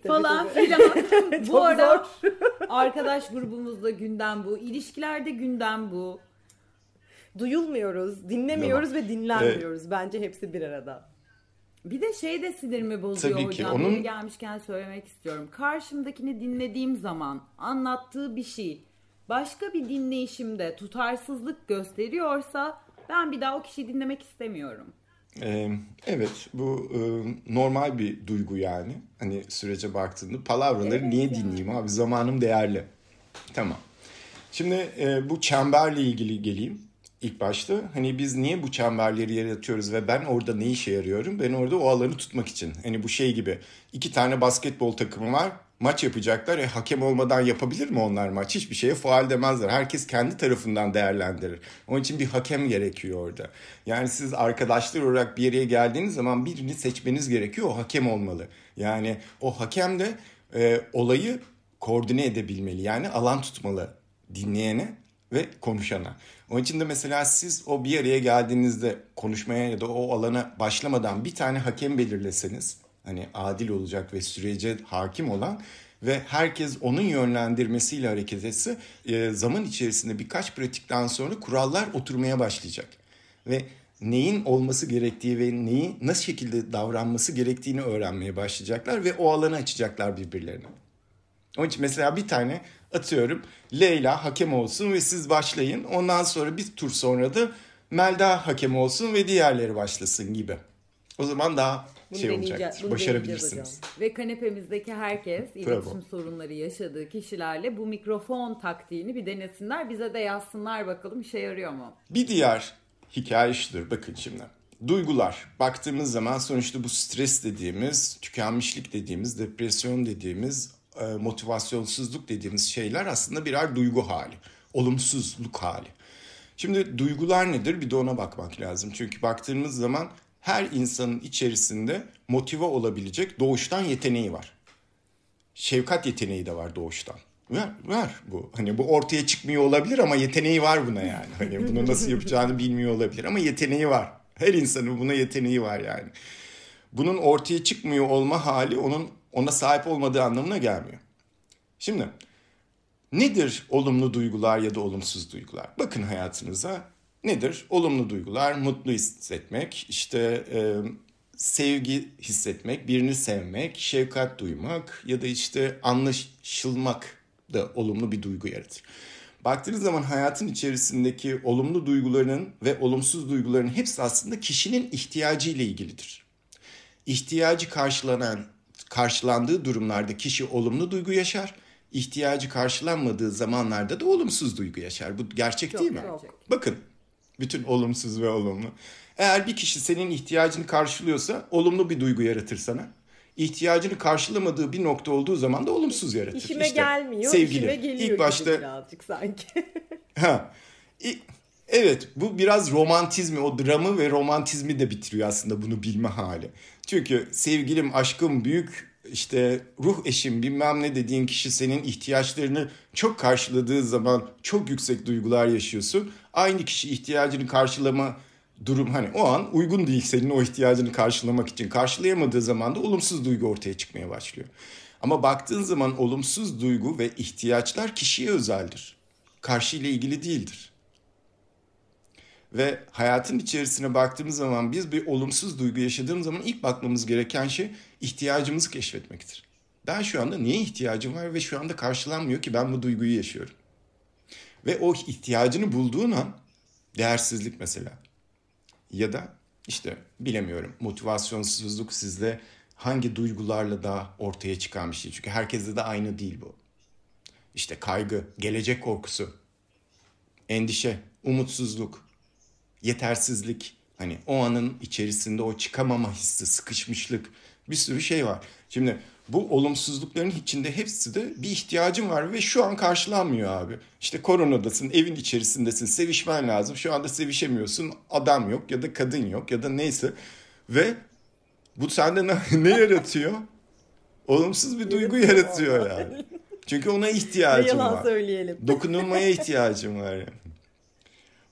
Speaker 1: falan filan. bu ara arkadaş grubumuzda gündem bu. İlişkilerde gündem bu
Speaker 2: duyulmuyoruz, dinlemiyoruz ve dinlenmiyoruz. Evet. Bence hepsi bir arada.
Speaker 1: Bir de şey de sinirimi bozuyor Tabii hocam. Ki, onun... Gelmişken söylemek istiyorum. Karşımdakini dinlediğim zaman anlattığı bir şey başka bir dinleyişimde tutarsızlık gösteriyorsa ben bir daha o kişiyi dinlemek istemiyorum.
Speaker 3: Ee, evet bu e, normal bir duygu yani. Hani sürece baktığında palavraları evet niye yani. dinleyeyim abi zamanım değerli. Tamam. Şimdi e, bu çemberle ilgili geleyim ilk başta. Hani biz niye bu çemberleri yaratıyoruz ve ben orada ne işe yarıyorum? Ben orada o alanı tutmak için. Hani bu şey gibi iki tane basketbol takımı var. Maç yapacaklar. E, hakem olmadan yapabilir mi onlar maç? Hiçbir şeye faal demezler. Herkes kendi tarafından değerlendirir. Onun için bir hakem gerekiyor orada. Yani siz arkadaşlar olarak bir yere geldiğiniz zaman birini seçmeniz gerekiyor. O hakem olmalı. Yani o hakem de e, olayı koordine edebilmeli. Yani alan tutmalı dinleyene ve konuşana. Onun için de mesela siz o bir araya geldiğinizde konuşmaya ya da o alana başlamadan bir tane hakem belirleseniz hani adil olacak ve sürece hakim olan ve herkes onun yönlendirmesiyle hareket etse e, zaman içerisinde birkaç pratikten sonra kurallar oturmaya başlayacak. Ve neyin olması gerektiği ve neyi nasıl şekilde davranması gerektiğini öğrenmeye başlayacaklar ve o alanı açacaklar birbirlerine. Onun için mesela bir tane atıyorum Leyla hakem olsun ve siz başlayın. Ondan sonra bir tur sonra da Melda hakem olsun ve diğerleri başlasın gibi. O zaman daha bunu şey olacak. Başarabilirsiniz.
Speaker 1: Ve kanepemizdeki herkes iletişim sorunları yaşadığı kişilerle bu mikrofon taktiğini bir denesinler. Bize de yazsınlar bakalım işe yarıyor mu?
Speaker 3: Bir diğer hikaye şudur. Bakın şimdi. Duygular. Baktığımız zaman sonuçta bu stres dediğimiz, tükenmişlik dediğimiz, depresyon dediğimiz motivasyonsuzluk dediğimiz şeyler aslında birer duygu hali. Olumsuzluk hali. Şimdi duygular nedir? Bir de ona bakmak lazım. Çünkü baktığımız zaman her insanın içerisinde motive olabilecek doğuştan yeteneği var. Şefkat yeteneği de var doğuştan. Var, var bu. Hani bu ortaya çıkmıyor olabilir ama yeteneği var buna yani. Hani bunu nasıl yapacağını bilmiyor olabilir ama yeteneği var. Her insanın buna yeteneği var yani. Bunun ortaya çıkmıyor olma hali onun ona sahip olmadığı anlamına gelmiyor. Şimdi nedir olumlu duygular ya da olumsuz duygular? Bakın hayatınıza nedir? Olumlu duygular mutlu hissetmek, işte e, sevgi hissetmek, birini sevmek, şefkat duymak ya da işte anlaşılmak da olumlu bir duygu yaratır. Baktığınız zaman hayatın içerisindeki olumlu duyguların ve olumsuz duyguların hepsi aslında kişinin ihtiyacı ile ilgilidir. İhtiyacı karşılanan karşılandığı durumlarda kişi olumlu duygu yaşar. İhtiyacı karşılanmadığı zamanlarda da olumsuz duygu yaşar. Bu gerçek çok değil mi? Çok. Bakın bütün olumsuz ve olumlu. Eğer bir kişi senin ihtiyacını karşılıyorsa olumlu bir duygu yaratır sana. İhtiyacını karşılamadığı bir nokta olduğu zaman da olumsuz yaratır.
Speaker 2: İşime işte, gelmiyor, sevgili. işime geliyor İlk başta, birazcık sanki.
Speaker 3: ha, Evet bu biraz romantizmi o dramı ve romantizmi de bitiriyor aslında bunu bilme hali. Çünkü sevgilim, aşkım, büyük işte ruh eşim bilmem ne dediğin kişi senin ihtiyaçlarını çok karşıladığı zaman çok yüksek duygular yaşıyorsun. Aynı kişi ihtiyacını karşılama durum hani o an uygun değil senin o ihtiyacını karşılamak için. Karşılayamadığı zaman da olumsuz duygu ortaya çıkmaya başlıyor. Ama baktığın zaman olumsuz duygu ve ihtiyaçlar kişiye özeldir. Karşı ile ilgili değildir. Ve hayatın içerisine baktığımız zaman biz bir olumsuz duygu yaşadığımız zaman ilk bakmamız gereken şey ihtiyacımızı keşfetmektir. Ben şu anda niye ihtiyacım var ve şu anda karşılanmıyor ki ben bu duyguyu yaşıyorum. Ve o ihtiyacını bulduğun an değersizlik mesela. Ya da işte bilemiyorum motivasyonsuzluk sizde hangi duygularla da ortaya çıkan bir şey. Çünkü herkeste de aynı değil bu. İşte kaygı, gelecek korkusu, endişe, umutsuzluk, yetersizlik, hani o anın içerisinde o çıkamama hissi, sıkışmışlık bir sürü şey var. Şimdi bu olumsuzlukların içinde hepsi de bir ihtiyacın var ve şu an karşılanmıyor abi. İşte koronadasın, evin içerisindesin, sevişmen lazım. Şu anda sevişemiyorsun, adam yok ya da kadın yok ya da neyse. Ve bu sende ne, ne yaratıyor? Olumsuz bir duygu yaratıyor yani. Çünkü ona ihtiyacım
Speaker 2: yalan
Speaker 3: var.
Speaker 2: söyleyelim.
Speaker 3: Dokunulmaya ihtiyacım var yani.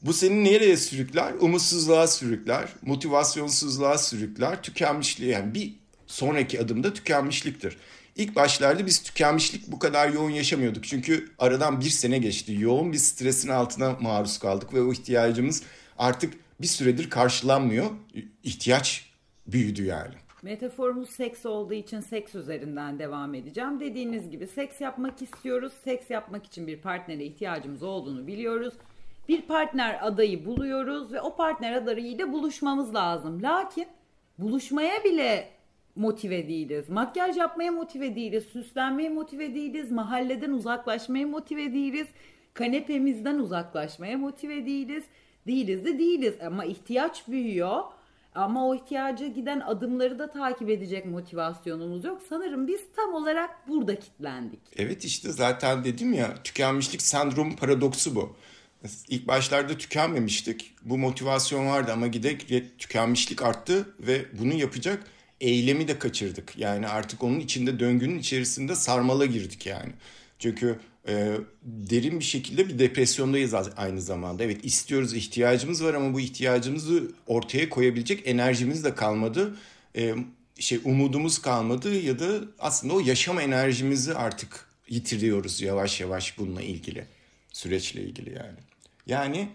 Speaker 3: Bu seni nereye sürükler? Umutsuzluğa sürükler, motivasyonsuzluğa sürükler, tükenmişliğe yani bir sonraki adımda tükenmişliktir. İlk başlarda biz tükenmişlik bu kadar yoğun yaşamıyorduk. Çünkü aradan bir sene geçti. Yoğun bir stresin altına maruz kaldık ve o ihtiyacımız artık bir süredir karşılanmıyor. İhtiyaç büyüdü yani.
Speaker 1: Metaforumuz seks olduğu için seks üzerinden devam edeceğim. Dediğiniz gibi seks yapmak istiyoruz. Seks yapmak için bir partnere ihtiyacımız olduğunu biliyoruz. Bir partner adayı buluyoruz ve o partner adayıyla buluşmamız lazım. Lakin buluşmaya bile motive değiliz. Makyaj yapmaya motive değiliz. Süslenmeye motive değiliz. Mahalleden uzaklaşmaya motive değiliz. Kanepemizden uzaklaşmaya motive değiliz. Değiliz de değiliz ama ihtiyaç büyüyor. Ama o ihtiyaca giden adımları da takip edecek motivasyonumuz yok. Sanırım biz tam olarak burada kilitlendik.
Speaker 3: Evet işte zaten dedim ya tükenmişlik sendromu paradoksu bu. İlk başlarda tükenmemiştik. Bu motivasyon vardı ama giderek tükenmişlik arttı ve bunu yapacak eylemi de kaçırdık. Yani artık onun içinde döngünün içerisinde sarmala girdik yani. Çünkü e, derin bir şekilde bir depresyondayız aynı zamanda. Evet istiyoruz, ihtiyacımız var ama bu ihtiyacımızı ortaya koyabilecek enerjimiz de kalmadı. E, şey umudumuz kalmadı ya da aslında o yaşam enerjimizi artık yitiriyoruz yavaş yavaş bununla ilgili. Süreçle ilgili yani. Yani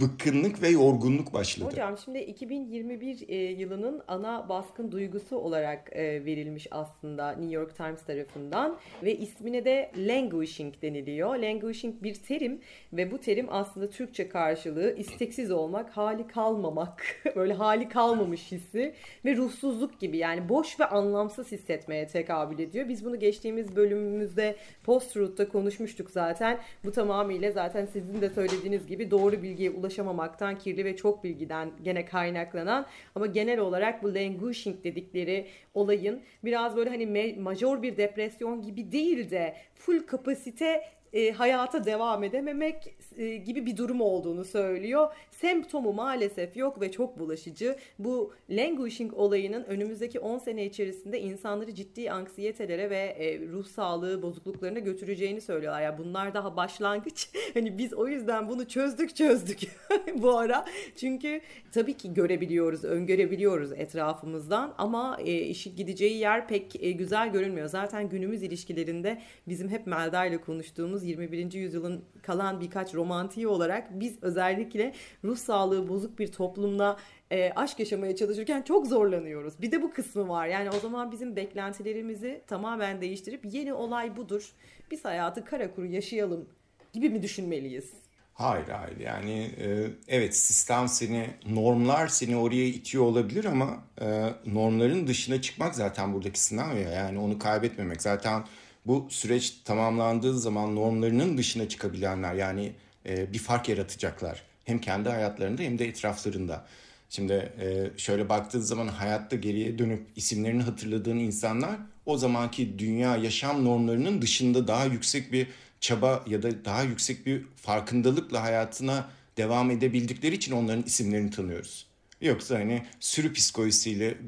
Speaker 3: bıkkınlık ve yorgunluk başladı.
Speaker 2: Hocam şimdi 2021 e, yılının ana baskın duygusu olarak e, verilmiş aslında New York Times tarafından ve ismine de languishing deniliyor. Languishing bir terim ve bu terim aslında Türkçe karşılığı isteksiz olmak, hali kalmamak, böyle hali kalmamış hissi ve ruhsuzluk gibi yani boş ve anlamsız hissetmeye tekabül ediyor. Biz bunu geçtiğimiz bölümümüzde Post-Truth'ta konuşmuştuk zaten. Bu tamamıyla zaten sizin de söylediğiniz gibi gibi doğru bilgiye ulaşamamaktan, kirli ve çok bilgiden gene kaynaklanan ama genel olarak bu languishing dedikleri olayın biraz böyle hani major bir depresyon gibi değil de full kapasite e, hayata devam edememek e, gibi bir durum olduğunu söylüyor. Semptomu maalesef yok ve çok bulaşıcı. Bu languishing olayının önümüzdeki 10 sene içerisinde insanları ciddi anksiyetelere ve e, ruh sağlığı bozukluklarına götüreceğini söylüyorlar. Ya yani bunlar daha başlangıç. hani biz o yüzden bunu çözdük çözdük bu ara. Çünkü tabii ki görebiliyoruz, öngörebiliyoruz etrafımızdan ama e, işi gideceği yer pek e, güzel görünmüyor. Zaten günümüz ilişkilerinde bizim hep Melda ile konuştuğumuz 21. yüzyılın kalan birkaç romantiği olarak biz özellikle ruh sağlığı bozuk bir toplumda e, aşk yaşamaya çalışırken çok zorlanıyoruz. Bir de bu kısmı var. Yani o zaman bizim beklentilerimizi tamamen değiştirip yeni olay budur. Biz hayatı kara kuru yaşayalım gibi mi düşünmeliyiz?
Speaker 3: Hayır hayır yani e, evet sistem seni normlar seni oraya itiyor olabilir ama e, normların dışına çıkmak zaten buradaki sınav ya yani onu kaybetmemek zaten bu süreç tamamlandığı zaman normlarının dışına çıkabilenler yani e, bir fark yaratacaklar. Hem kendi hayatlarında hem de etraflarında. Şimdi e, şöyle baktığın zaman hayatta geriye dönüp isimlerini hatırladığın insanlar o zamanki dünya yaşam normlarının dışında daha yüksek bir çaba ya da daha yüksek bir farkındalıkla hayatına devam edebildikleri için onların isimlerini tanıyoruz. Yoksa hani sürü psikolojisiyle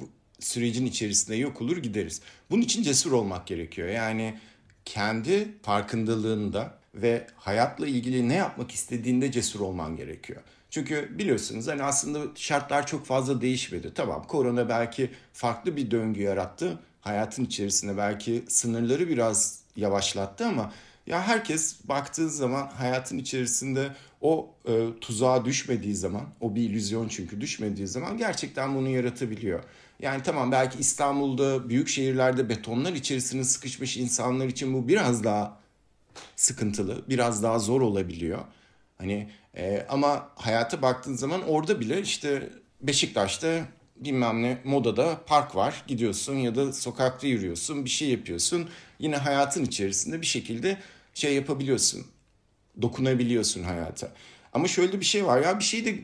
Speaker 3: sürecin içerisinde yok olur gideriz. Bunun için cesur olmak gerekiyor. Yani kendi farkındalığında ve hayatla ilgili ne yapmak istediğinde cesur olman gerekiyor. Çünkü biliyorsunuz hani aslında şartlar çok fazla değişmedi. Tamam korona belki farklı bir döngü yarattı. Hayatın içerisinde belki sınırları biraz yavaşlattı ama ya herkes baktığı zaman hayatın içerisinde o e, tuzağa düşmediği zaman, o bir illüzyon çünkü düşmediği zaman gerçekten bunu yaratabiliyor. Yani tamam belki İstanbul'da, büyük şehirlerde betonlar içerisine sıkışmış insanlar için bu biraz daha sıkıntılı, biraz daha zor olabiliyor. Hani e, ama hayata baktığın zaman orada bile işte Beşiktaş'ta bilmem ne modada park var gidiyorsun ya da sokakta yürüyorsun bir şey yapıyorsun. Yine hayatın içerisinde bir şekilde şey yapabiliyorsun. Dokunabiliyorsun hayata. Ama şöyle bir şey var ya bir şey de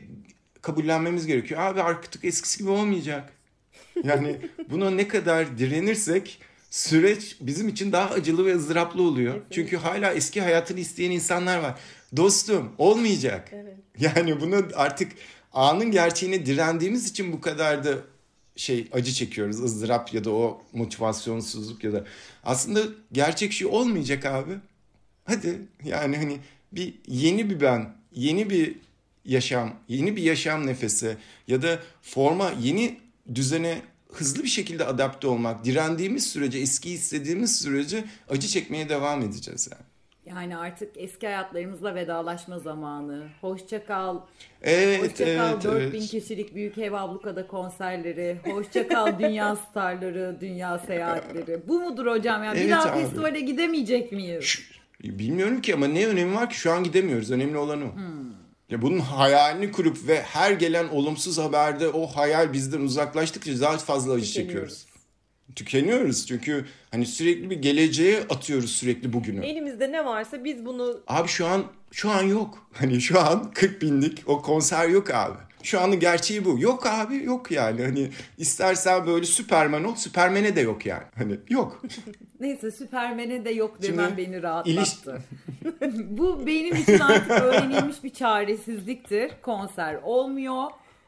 Speaker 3: kabullenmemiz gerekiyor. Abi artık eskisi gibi olmayacak. Yani buna ne kadar direnirsek süreç bizim için daha acılı ve ızdıraplı oluyor. Evet. Çünkü hala eski hayatını isteyen insanlar var. Dostum olmayacak. Evet. Yani bunu artık anın gerçeğine direndiğimiz için bu kadar da şey acı çekiyoruz. ızdırap ya da o motivasyonsuzluk ya da aslında gerçek şey olmayacak abi. Hadi yani hani bir yeni bir ben, yeni bir yaşam, yeni bir yaşam nefesi ya da forma, yeni düzene hızlı bir şekilde adapte olmak, direndiğimiz sürece, eski istediğimiz sürece acı çekmeye devam edeceğiz yani.
Speaker 1: Yani artık eski hayatlarımızla vedalaşma zamanı. Hoşça kal.
Speaker 3: Evet,
Speaker 1: Hoşça
Speaker 3: evet,
Speaker 1: kal 4000
Speaker 3: evet.
Speaker 1: kişilik Büyük Ev Abluka'da konserleri. Hoşça kal dünya starları, dünya seyahatleri. Bu mudur hocam? Yani
Speaker 3: Evet
Speaker 1: bir daha festivale gidemeyecek miyiz?
Speaker 3: Şu- Bilmiyorum ki ama ne önemi var ki şu an gidemiyoruz. Önemli olan o. Ya bunun hayalini kurup ve her gelen olumsuz haberde o hayal bizden uzaklaştıkça daha fazla acı çekiyoruz. Tükeniyoruz çünkü hani sürekli bir geleceğe atıyoruz sürekli bugünü.
Speaker 2: Elimizde ne varsa biz bunu
Speaker 3: Abi şu an şu an yok. Hani şu an 40 binlik o konser yok abi. Şu anın gerçeği bu. Yok abi yok yani. Hani istersen böyle Süperman ol. Süpermen'e de yok yani. Hani yok.
Speaker 1: Neyse Süpermen'e de yok demem
Speaker 3: Şimdi
Speaker 1: beni rahatlattı.
Speaker 3: iliş-
Speaker 1: Bu benim için artık öğrenilmiş bir çaresizliktir. Konser olmuyor.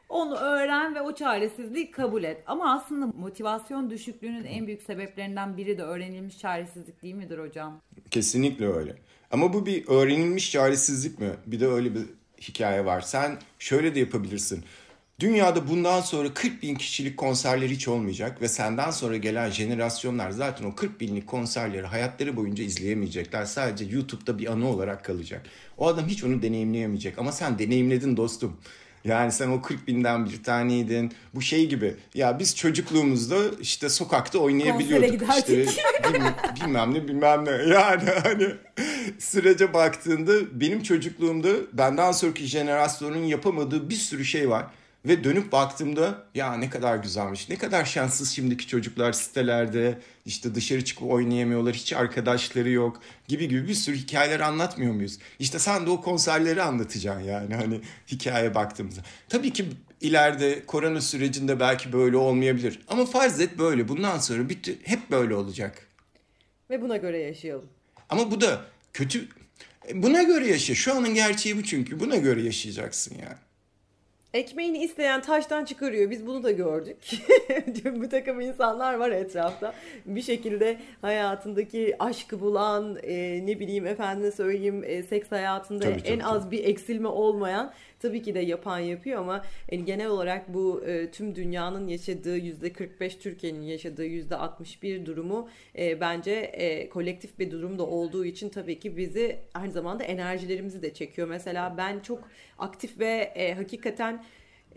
Speaker 1: Onu öğren ve o çaresizliği kabul et. Ama aslında motivasyon düşüklüğünün en büyük sebeplerinden biri de öğrenilmiş çaresizlik değil midir hocam?
Speaker 3: Kesinlikle öyle. Ama bu bir öğrenilmiş çaresizlik mi? Bir de öyle bir hikaye var. Sen şöyle de yapabilirsin. Dünyada bundan sonra 40 bin kişilik konserler hiç olmayacak ve senden sonra gelen jenerasyonlar zaten o 40 binlik konserleri hayatları boyunca izleyemeyecekler. Sadece YouTube'da bir anı olarak kalacak. O adam hiç onu deneyimleyemeyecek ama sen deneyimledin dostum. Yani sen o 40 binden bir taneydin. Bu şey gibi. Ya biz çocukluğumuzda işte sokakta oynayabiliyorduk.
Speaker 1: Konsere
Speaker 3: İşte bilmem, bilmem ne bilmem ne. Yani hani sürece baktığında benim çocukluğumda benden sonraki jenerasyonun yapamadığı bir sürü şey var. Ve dönüp baktığımda ya ne kadar güzelmiş. Ne kadar şanssız şimdiki çocuklar sitelerde işte dışarı çıkıp oynayamıyorlar. Hiç arkadaşları yok gibi gibi bir sürü hikayeler anlatmıyor muyuz? İşte sen de o konserleri anlatacaksın yani hani hikaye baktığımızda. Tabii ki ileride korona sürecinde belki böyle olmayabilir. Ama farz et böyle. Bundan sonra bitti, hep böyle olacak.
Speaker 2: ve buna göre yaşayalım.
Speaker 3: Ama bu da kötü. Buna göre yaşa. Şu anın gerçeği bu çünkü. Buna göre yaşayacaksın yani.
Speaker 2: Ekmeğini isteyen taştan çıkarıyor. Biz bunu da gördük. Bu takım insanlar var etrafta. Bir şekilde hayatındaki aşkı bulan, e, ne bileyim efendine söyleyeyim e, seks hayatında
Speaker 3: Tabii, tabii,
Speaker 2: en az bir eksilme olmayan tabii ki de yapan yapıyor ama yani genel olarak bu e, tüm dünyanın yaşadığı yüzde 45 Türkiye'nin yaşadığı yüzde 61 durumu e, bence e, kolektif bir durum da olduğu için tabii ki bizi aynı zamanda enerjilerimizi de çekiyor. Mesela ben çok aktif ve e, hakikaten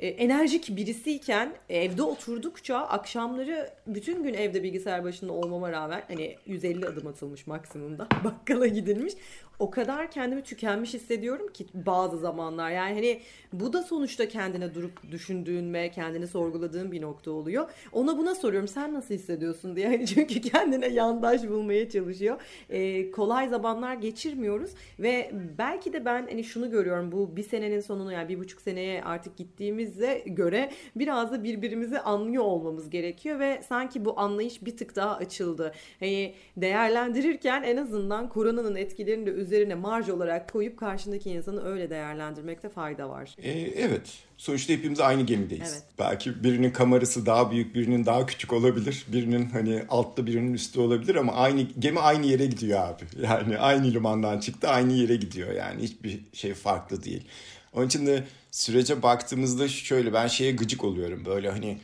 Speaker 2: enerjik birisiyken evde oturdukça akşamları bütün gün evde bilgisayar başında olmama rağmen hani 150 adım atılmış maksimumda bakkala gidilmiş o kadar kendimi tükenmiş hissediyorum ki bazı zamanlar yani hani bu da sonuçta kendine durup düşündüğün ve kendini sorguladığın bir nokta oluyor. Ona buna soruyorum sen nasıl hissediyorsun diye Hani çünkü kendine yandaş bulmaya çalışıyor. E, kolay zamanlar geçirmiyoruz ve belki de ben hani şunu görüyorum bu bir senenin sonunu yani bir buçuk seneye artık gittiğimize göre biraz da birbirimizi anlıyor olmamız gerekiyor ve sanki bu anlayış bir tık daha açıldı. Hani değerlendirirken en azından koronanın etkilerini de üzerine marj olarak koyup karşındaki insanı öyle değerlendirmekte fayda var.
Speaker 3: E, evet. Sonuçta hepimiz aynı gemideyiz.
Speaker 2: Evet.
Speaker 3: Belki birinin kamerası daha büyük, birinin daha küçük olabilir. Birinin hani altta birinin üstte olabilir ama aynı gemi aynı yere gidiyor abi. Yani aynı limandan çıktı, aynı yere gidiyor yani. Hiçbir şey farklı değil. Onun için de sürece baktığımızda şöyle ben şeye gıcık oluyorum. Böyle hani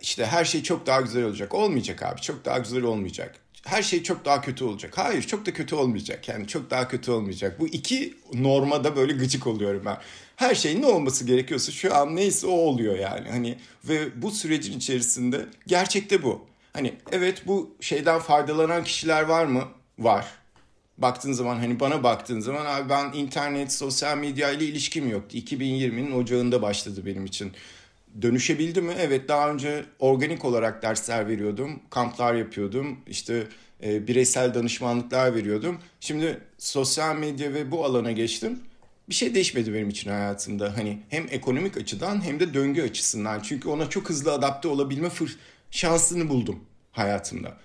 Speaker 3: işte her şey çok daha güzel olacak. Olmayacak abi. Çok daha güzel olmayacak her şey çok daha kötü olacak. Hayır çok da kötü olmayacak. Yani çok daha kötü olmayacak. Bu iki normada böyle gıcık oluyorum ben. Her şey ne olması gerekiyorsa şu an neyse o oluyor yani. Hani ve bu sürecin içerisinde gerçekte bu. Hani evet bu şeyden faydalanan kişiler var mı? Var. Baktığın zaman hani bana baktığın zaman abi ben internet, sosyal medya ile ilişkim yoktu. 2020'nin ocağında başladı benim için dönüşebildi mi? Evet daha önce organik olarak dersler veriyordum, kamplar yapıyordum, işte e, bireysel danışmanlıklar veriyordum. Şimdi sosyal medya ve bu alana geçtim. Bir şey değişmedi benim için hayatımda. Hani hem ekonomik açıdan hem de döngü açısından. Çünkü ona çok hızlı adapte olabilme fır şansını buldum hayatımda.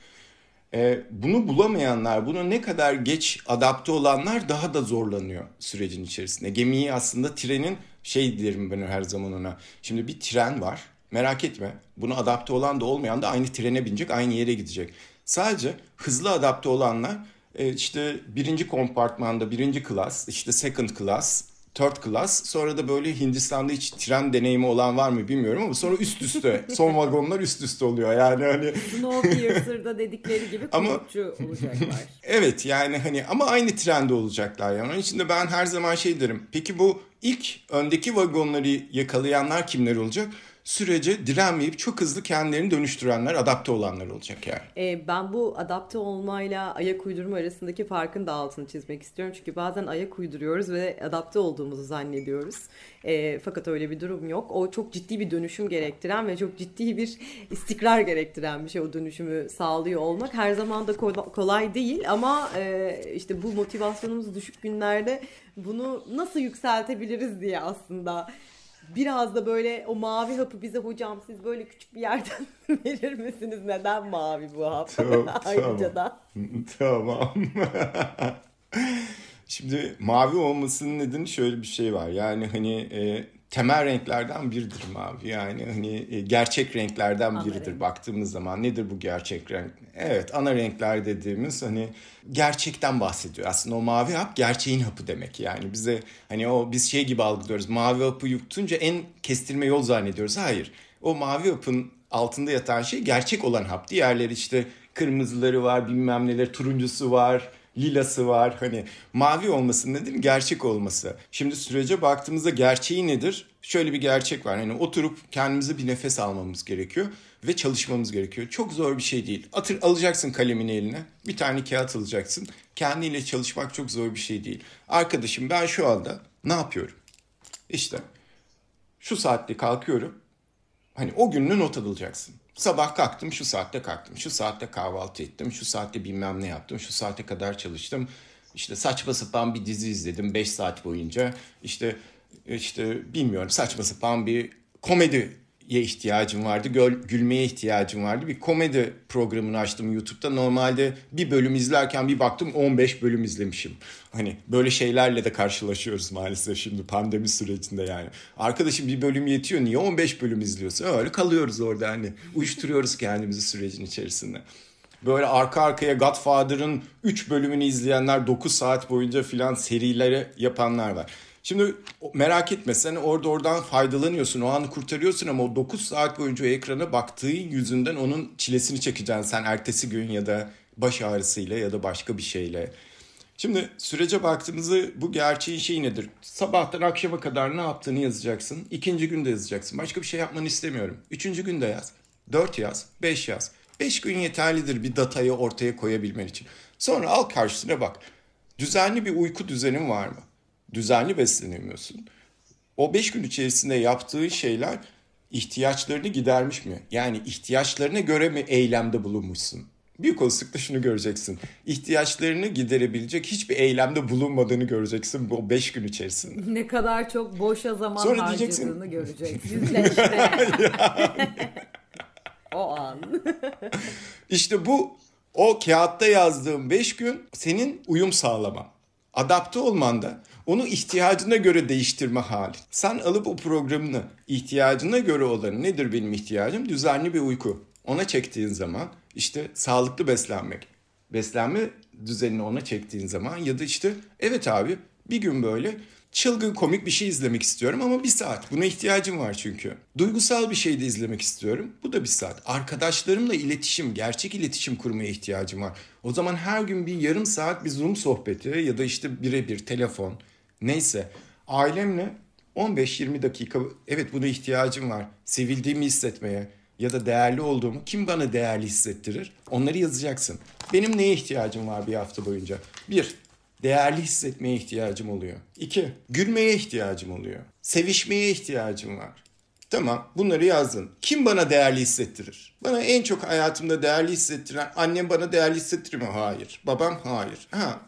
Speaker 3: E, bunu bulamayanlar, buna ne kadar geç adapte olanlar daha da zorlanıyor sürecin içerisinde. Gemiyi aslında trenin şey derim ben her zaman ona. Şimdi bir tren var. Merak etme. Bunu adapte olan da olmayan da aynı trene binecek, aynı yere gidecek. Sadece hızlı adapte olanlar e, işte birinci kompartmanda birinci klas, işte second class, third class. Sonra da böyle Hindistan'da hiç tren deneyimi olan var mı bilmiyorum ama sonra üst üste. son vagonlar üst üste oluyor. Yani hani
Speaker 1: Snowpiercer'da dedikleri gibi konukçu olacaklar.
Speaker 3: evet yani hani ama aynı trende olacaklar yani. Onun için de ben her zaman şey derim. Peki bu ilk öndeki vagonları yakalayanlar kimler olacak? Sürece direnmeyip çok hızlı kendilerini dönüştürenler, adapte olanlar olacak yani.
Speaker 2: E, ben bu adapte olmayla ayak uydurma arasındaki farkın da altını çizmek istiyorum. Çünkü bazen ayak uyduruyoruz ve adapte olduğumuzu zannediyoruz. E, fakat öyle bir durum yok. O çok ciddi bir dönüşüm gerektiren ve çok ciddi bir istikrar gerektiren bir şey. O dönüşümü sağlıyor olmak her zaman da kolay değil ama e, işte bu motivasyonumuz düşük günlerde bunu nasıl yükseltebiliriz diye aslında biraz da böyle o mavi hapı bize hocam siz böyle küçük bir yerden verir misiniz? Neden mavi bu hap? Tamam, Ayrıca da.
Speaker 3: Tamam. Şimdi mavi olmasının nedeni şöyle bir şey var. Yani hani e, temel renklerden biridir mavi. Yani hani e, gerçek renklerden biridir renk. baktığımız zaman. Nedir bu gerçek renk? Evet ana renkler dediğimiz hani gerçekten bahsediyor. Aslında o mavi hap gerçeğin hapı demek. Yani bize hani o biz şey gibi algılıyoruz. Mavi hapı yutunca en kestirme yol zannediyoruz. Hayır. O mavi hapın altında yatan şey gerçek olan hap. Diğerleri işte kırmızıları var, bilmem neler, turuncusu var lilası var. Hani mavi olması nedir? Gerçek olması. Şimdi sürece baktığımızda gerçeği nedir? Şöyle bir gerçek var. Hani oturup kendimize bir nefes almamız gerekiyor ve çalışmamız gerekiyor. Çok zor bir şey değil. Atır alacaksın kalemini eline. Bir tane kağıt alacaksın. Kendiyle çalışmak çok zor bir şey değil. Arkadaşım ben şu anda ne yapıyorum? İşte şu saatte kalkıyorum. Hani o gününü not alacaksın. Sabah kalktım şu saatte kalktım. Şu saatte kahvaltı ettim. Şu saatte bilmem ne yaptım. Şu saate kadar çalıştım. İşte saçma sapan bir dizi izledim 5 saat boyunca. İşte işte bilmiyorum saçma sapan bir komedi ihtiyacım vardı. Gülmeye ihtiyacım vardı. Bir komedi programını açtım YouTube'da. Normalde bir bölüm izlerken bir baktım 15 bölüm izlemişim. Hani böyle şeylerle de karşılaşıyoruz maalesef şimdi pandemi sürecinde yani. Arkadaşım bir bölüm yetiyor. Niye 15 bölüm izliyorsun? Öyle kalıyoruz orada hani. Uyuşturuyoruz kendimizi sürecin içerisinde. Böyle arka arkaya Godfather'ın 3 bölümünü izleyenler 9 saat boyunca filan serileri yapanlar var. Şimdi merak etme sen orada oradan faydalanıyorsun. O anı kurtarıyorsun ama o 9 saat boyunca ekrana baktığın yüzünden onun çilesini çekeceksin sen ertesi gün ya da baş ağrısıyla ya da başka bir şeyle. Şimdi sürece baktığımızda bu gerçeğin şeyi nedir? Sabahtan akşama kadar ne yaptığını yazacaksın. İkinci günde yazacaksın. Başka bir şey yapmanı istemiyorum. Üçüncü günde yaz. Dört yaz. Beş yaz. Beş gün yeterlidir bir datayı ortaya koyabilmen için. Sonra al karşısına bak. Düzenli bir uyku düzenin var mı? Düzenli beslenemiyorsun. O beş gün içerisinde yaptığı şeyler ihtiyaçlarını gidermiş mi? Yani ihtiyaçlarına göre mi eylemde bulunmuşsun? Büyük olasılıkla şunu göreceksin. İhtiyaçlarını giderebilecek hiçbir eylemde bulunmadığını göreceksin bu beş gün içerisinde.
Speaker 1: Ne kadar çok boşa zaman Sonra harcadığını göreceksin. Yüzleşme. o an.
Speaker 3: İşte bu o kağıtta yazdığım beş gün senin uyum sağlaman. Adapte olman da onu ihtiyacına göre değiştirme hali. Sen alıp o programını ihtiyacına göre olan nedir benim ihtiyacım? Düzenli bir uyku. Ona çektiğin zaman işte sağlıklı beslenmek. Beslenme düzenini ona çektiğin zaman ya da işte evet abi bir gün böyle çılgın komik bir şey izlemek istiyorum ama bir saat. Buna ihtiyacım var çünkü. Duygusal bir şey de izlemek istiyorum. Bu da bir saat. Arkadaşlarımla iletişim, gerçek iletişim kurmaya ihtiyacım var. O zaman her gün bir yarım saat bir Zoom sohbeti ya da işte birebir telefon Neyse ailemle 15-20 dakika evet buna ihtiyacım var. Sevildiğimi hissetmeye ya da değerli olduğumu kim bana değerli hissettirir? Onları yazacaksın. Benim neye ihtiyacım var bir hafta boyunca? Bir, değerli hissetmeye ihtiyacım oluyor. İki, gülmeye ihtiyacım oluyor. Sevişmeye ihtiyacım var. Tamam bunları yazdın. Kim bana değerli hissettirir? Bana en çok hayatımda değerli hissettiren annem bana değerli hissettirir mi? Hayır. Babam hayır. Ha.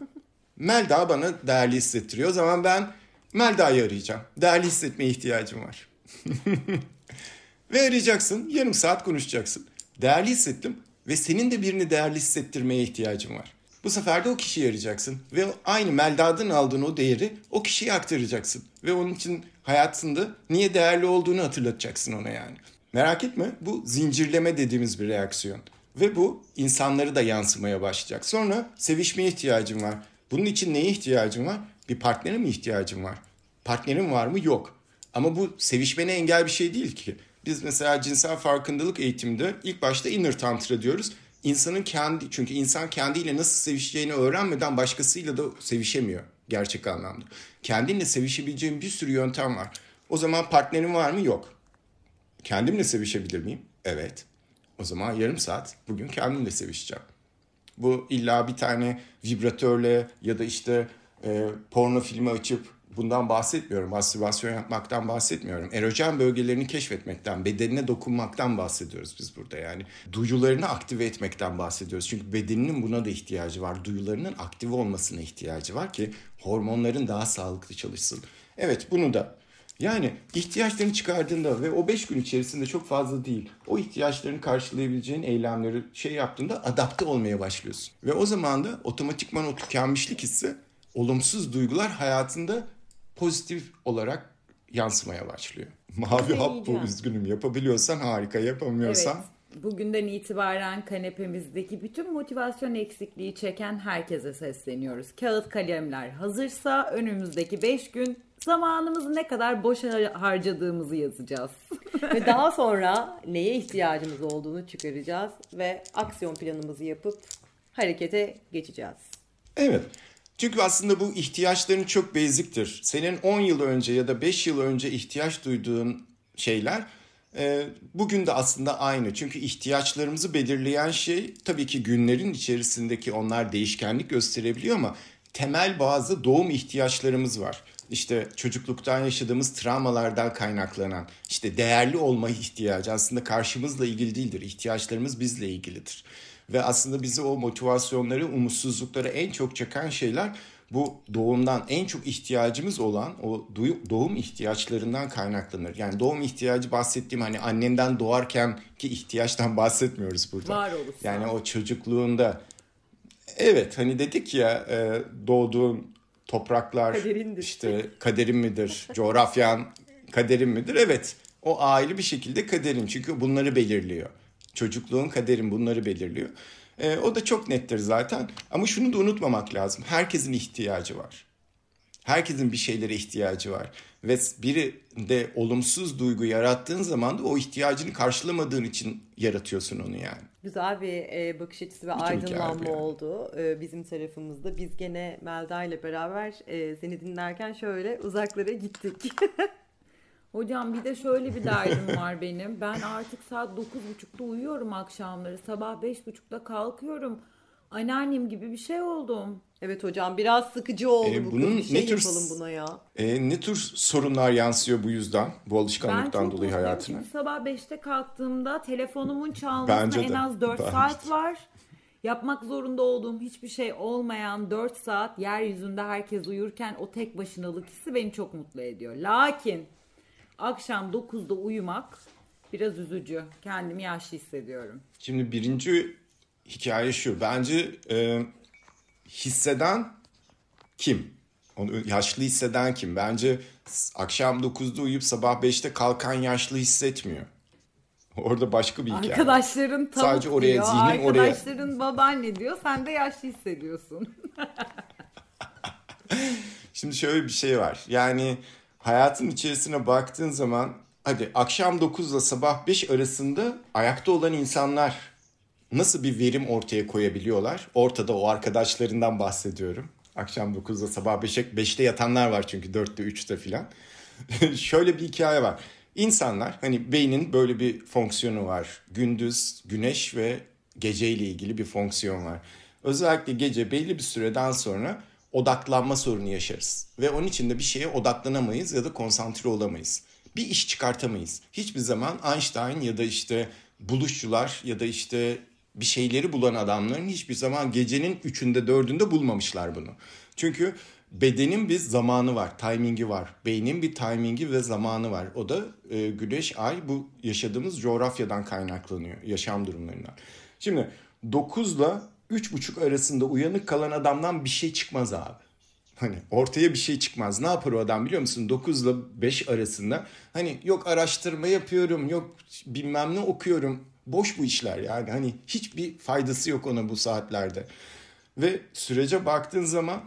Speaker 3: Melda bana değerli hissettiriyor. O zaman ben Melda'yı arayacağım. Değerli hissetmeye ihtiyacım var. ve arayacaksın. Yarım saat konuşacaksın. Değerli hissettim ve senin de birini değerli hissettirmeye ihtiyacın var. Bu sefer de o kişiyi arayacaksın ve aynı Melda'dan aldığın o değeri o kişiye aktaracaksın. Ve onun için hayatında niye değerli olduğunu hatırlatacaksın ona yani. Merak etme bu zincirleme dediğimiz bir reaksiyon. Ve bu insanları da yansımaya başlayacak. Sonra sevişmeye ihtiyacım var. Bunun için neye ihtiyacım var? Bir partnere mi ihtiyacım var? Partnerim var mı? Yok. Ama bu sevişmene engel bir şey değil ki. Biz mesela cinsel farkındalık eğitiminde ilk başta inner tantra diyoruz. İnsanın kendi çünkü insan kendiyle nasıl sevişeceğini öğrenmeden başkasıyla da sevişemiyor gerçek anlamda. Kendinle sevişebileceğin bir sürü yöntem var. O zaman partnerim var mı? Yok. Kendimle sevişebilir miyim? Evet. O zaman yarım saat bugün kendimle sevişeceğim. Bu illa bir tane vibratörle ya da işte e, porno filmi açıp bundan bahsetmiyorum. Mastürbasyon yapmaktan bahsetmiyorum. Erojen bölgelerini keşfetmekten, bedenine dokunmaktan bahsediyoruz biz burada yani. Duyularını aktive etmekten bahsediyoruz. Çünkü bedeninin buna da ihtiyacı var. Duyularının aktive olmasına ihtiyacı var ki hormonların daha sağlıklı çalışsın. Evet bunu da yani ihtiyaçlarını çıkardığında ve o beş gün içerisinde çok fazla değil. O ihtiyaçlarını karşılayabileceğin eylemleri şey yaptığında adapte olmaya başlıyorsun. Ve o zaman da otomatikman o tükenmişlik hissi olumsuz duygular hayatında pozitif olarak yansımaya başlıyor. Mavi hap bu üzgünüm. Yapabiliyorsan harika, yapamıyorsan...
Speaker 1: Evet, bugünden itibaren kanepemizdeki bütün motivasyon eksikliği çeken herkese sesleniyoruz. Kağıt kalemler hazırsa önümüzdeki 5 gün zamanımızı ne kadar boş harcadığımızı yazacağız.
Speaker 2: ve daha sonra neye ihtiyacımız olduğunu çıkaracağız ve aksiyon planımızı yapıp harekete geçeceğiz.
Speaker 3: Evet. Çünkü aslında bu ihtiyaçların çok basic'tir. Senin 10 yıl önce ya da 5 yıl önce ihtiyaç duyduğun şeyler e, bugün de aslında aynı. Çünkü ihtiyaçlarımızı belirleyen şey tabii ki günlerin içerisindeki onlar değişkenlik gösterebiliyor ama temel bazı doğum ihtiyaçlarımız var. İşte çocukluktan yaşadığımız travmalardan kaynaklanan işte değerli olma ihtiyacı aslında karşımızla ilgili değildir. İhtiyaçlarımız bizle ilgilidir. Ve aslında bizi o motivasyonları, umutsuzlukları en çok çeken şeyler bu doğumdan en çok ihtiyacımız olan o doğum ihtiyaçlarından kaynaklanır. Yani doğum ihtiyacı bahsettiğim hani annenden doğarken ki ihtiyaçtan bahsetmiyoruz burada.
Speaker 1: Var olursa.
Speaker 3: Yani o çocukluğunda evet hani dedik ya e, doğduğun topraklar Kaderindir. işte kaderin midir, coğrafyan kaderin midir? Evet o aile bir şekilde kaderin çünkü bunları belirliyor. Çocukluğun kaderin bunları belirliyor. E, o da çok nettir zaten. Ama şunu da unutmamak lazım. Herkesin ihtiyacı var. Herkesin bir şeylere ihtiyacı var. Ve biri de olumsuz duygu yarattığın zaman da o ihtiyacını karşılamadığın için yaratıyorsun onu yani.
Speaker 2: Güzel bir e, bakış açısı ve Bütün aydınlanma yani. oldu e, bizim tarafımızda. Biz gene Melda ile beraber e, seni dinlerken şöyle uzaklara gittik.
Speaker 1: Hocam bir de şöyle bir derdim var benim. Ben artık saat 9.30'da uyuyorum akşamları. Sabah 5.30'da kalkıyorum. Anneannem gibi bir şey oldum.
Speaker 2: Evet hocam biraz sıkıcı oldu e, bu bunun Bir şey ne tür, yapalım buna ya.
Speaker 3: E, ne tür sorunlar yansıyor bu yüzden? Bu alışkanlıktan dolayı hayatına?
Speaker 1: Ben çok sabah 5'te kalktığımda telefonumun çalmasına en az 4 Bence saat de. var. Yapmak zorunda olduğum hiçbir şey olmayan 4 saat yeryüzünde herkes uyurken o tek başınalık hissi beni çok mutlu ediyor. Lakin akşam 9'da uyumak biraz üzücü. Kendimi yaşlı hissediyorum.
Speaker 3: Şimdi birinci hikaye şu. Bence e, hisseden kim? Onu yaşlı hisseden kim? Bence akşam 9'da uyuyup sabah 5'te kalkan yaşlı hissetmiyor. Orada başka bir hikaye.
Speaker 1: Arkadaşların tavuk Sadece oraya, diyor. Zihnin Arkadaşların oraya... babaanne diyor. Sen de yaşlı hissediyorsun.
Speaker 3: Şimdi şöyle bir şey var. Yani hayatın içerisine baktığın zaman hadi akşam 9 ile sabah 5 arasında ayakta olan insanlar nasıl bir verim ortaya koyabiliyorlar? Ortada o arkadaşlarından bahsediyorum. Akşam 9'da sabah 5'e 5'te yatanlar var çünkü 4'te 3'te filan. Şöyle bir hikaye var. İnsanlar hani beynin böyle bir fonksiyonu var. Gündüz, güneş ve gece ile ilgili bir fonksiyon var. Özellikle gece belli bir süreden sonra odaklanma sorunu yaşarız. Ve onun için de bir şeye odaklanamayız ya da konsantre olamayız. bir iş çıkartamayız. Hiçbir zaman Einstein ya da işte buluşçular ya da işte bir şeyleri bulan adamların hiçbir zaman gecenin üçünde dördünde bulmamışlar bunu. Çünkü bedenin bir zamanı var, timingi var. Beynin bir timingi ve zamanı var. O da e, güneş, ay bu yaşadığımız coğrafyadan kaynaklanıyor, yaşam durumlarından. Şimdi 9 ile 3.30 arasında uyanık kalan adamdan bir şey çıkmaz abi. Hani ortaya bir şey çıkmaz. Ne yapar o adam biliyor musun? 9 ile 5 arasında hani yok araştırma yapıyorum, yok bilmem ne okuyorum. Boş bu işler yani. Hani hiçbir faydası yok ona bu saatlerde. Ve sürece baktığın zaman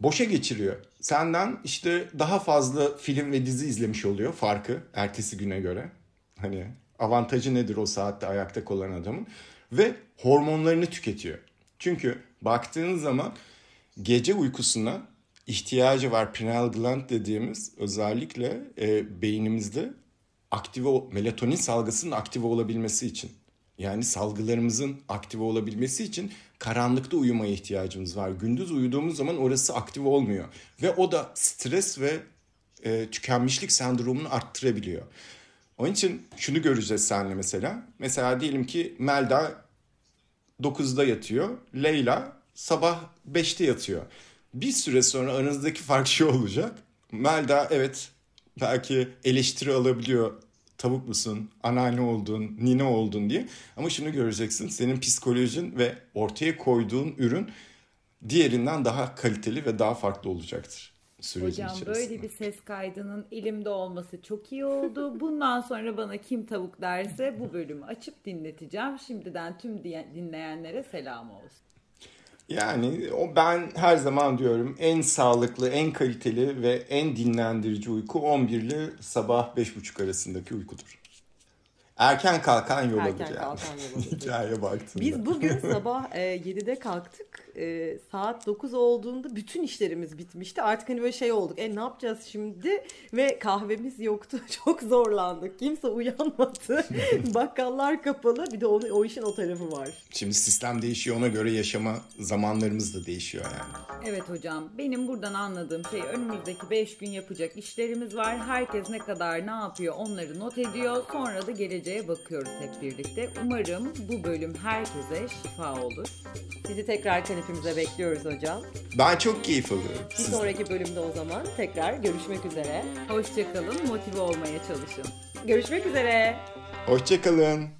Speaker 3: boşa geçiriyor. Senden işte daha fazla film ve dizi izlemiş oluyor farkı ertesi güne göre. Hani avantajı nedir o saatte ayakta kalan adamın? Ve hormonlarını tüketiyor. Çünkü baktığın zaman gece uykusuna ihtiyacı var pineal gland dediğimiz özellikle e, beynimizde aktive melatonin salgısının aktive olabilmesi için. Yani salgılarımızın aktive olabilmesi için karanlıkta uyumaya ihtiyacımız var. Gündüz uyuduğumuz zaman orası aktive olmuyor. Ve o da stres ve e, tükenmişlik sendromunu arttırabiliyor. Onun için şunu göreceğiz seninle mesela. Mesela diyelim ki Melda 9'da yatıyor. Leyla sabah 5'te yatıyor. Bir süre sonra aranızdaki fark şu olacak. Melda evet belki eleştiri alabiliyor tavuk musun, anneanne oldun, nine oldun diye. Ama şunu göreceksin senin psikolojin ve ortaya koyduğun ürün diğerinden daha kaliteli ve daha farklı olacaktır sürecin
Speaker 1: Hocam
Speaker 3: içerisinde.
Speaker 1: böyle bir ses kaydının elimde olması çok iyi oldu. Bundan sonra bana kim tavuk derse bu bölümü açıp dinleteceğim. Şimdiden tüm dinleyenlere selam olsun.
Speaker 3: Yani o ben her zaman diyorum en sağlıklı, en kaliteli ve en dinlendirici uyku 11 ile sabah 5.30 arasındaki uykudur. Erken kalkan yol
Speaker 2: Erken
Speaker 3: alır yani.
Speaker 2: kalkan yol alır.
Speaker 3: Hikayeye baktığında.
Speaker 2: Biz bugün sabah e, 7'de kalktık. E, saat 9 olduğunda bütün işlerimiz bitmişti. Artık hani böyle şey olduk. E ne yapacağız şimdi? Ve kahvemiz yoktu. Çok zorlandık. Kimse uyanmadı. Bakkallar kapalı. Bir de onu, o işin o tarafı var.
Speaker 3: Şimdi sistem değişiyor ona göre yaşama zamanlarımız da değişiyor yani.
Speaker 1: Evet hocam benim buradan anladığım şey önümüzdeki 5 gün yapacak işlerimiz var. Herkes ne kadar ne yapıyor onları not ediyor. Sonra da geleceğe bakıyoruz hep birlikte. Umarım bu bölüm herkese şifa olur.
Speaker 2: Sizi tekrar kanepimize bekliyoruz hocam.
Speaker 3: Ben çok keyif alıyorum.
Speaker 2: Bir
Speaker 3: sizden.
Speaker 2: sonraki bölümde o zaman tekrar görüşmek üzere.
Speaker 1: Hoşçakalın motive olmaya çalışın.
Speaker 2: Görüşmek üzere.
Speaker 3: Hoşçakalın.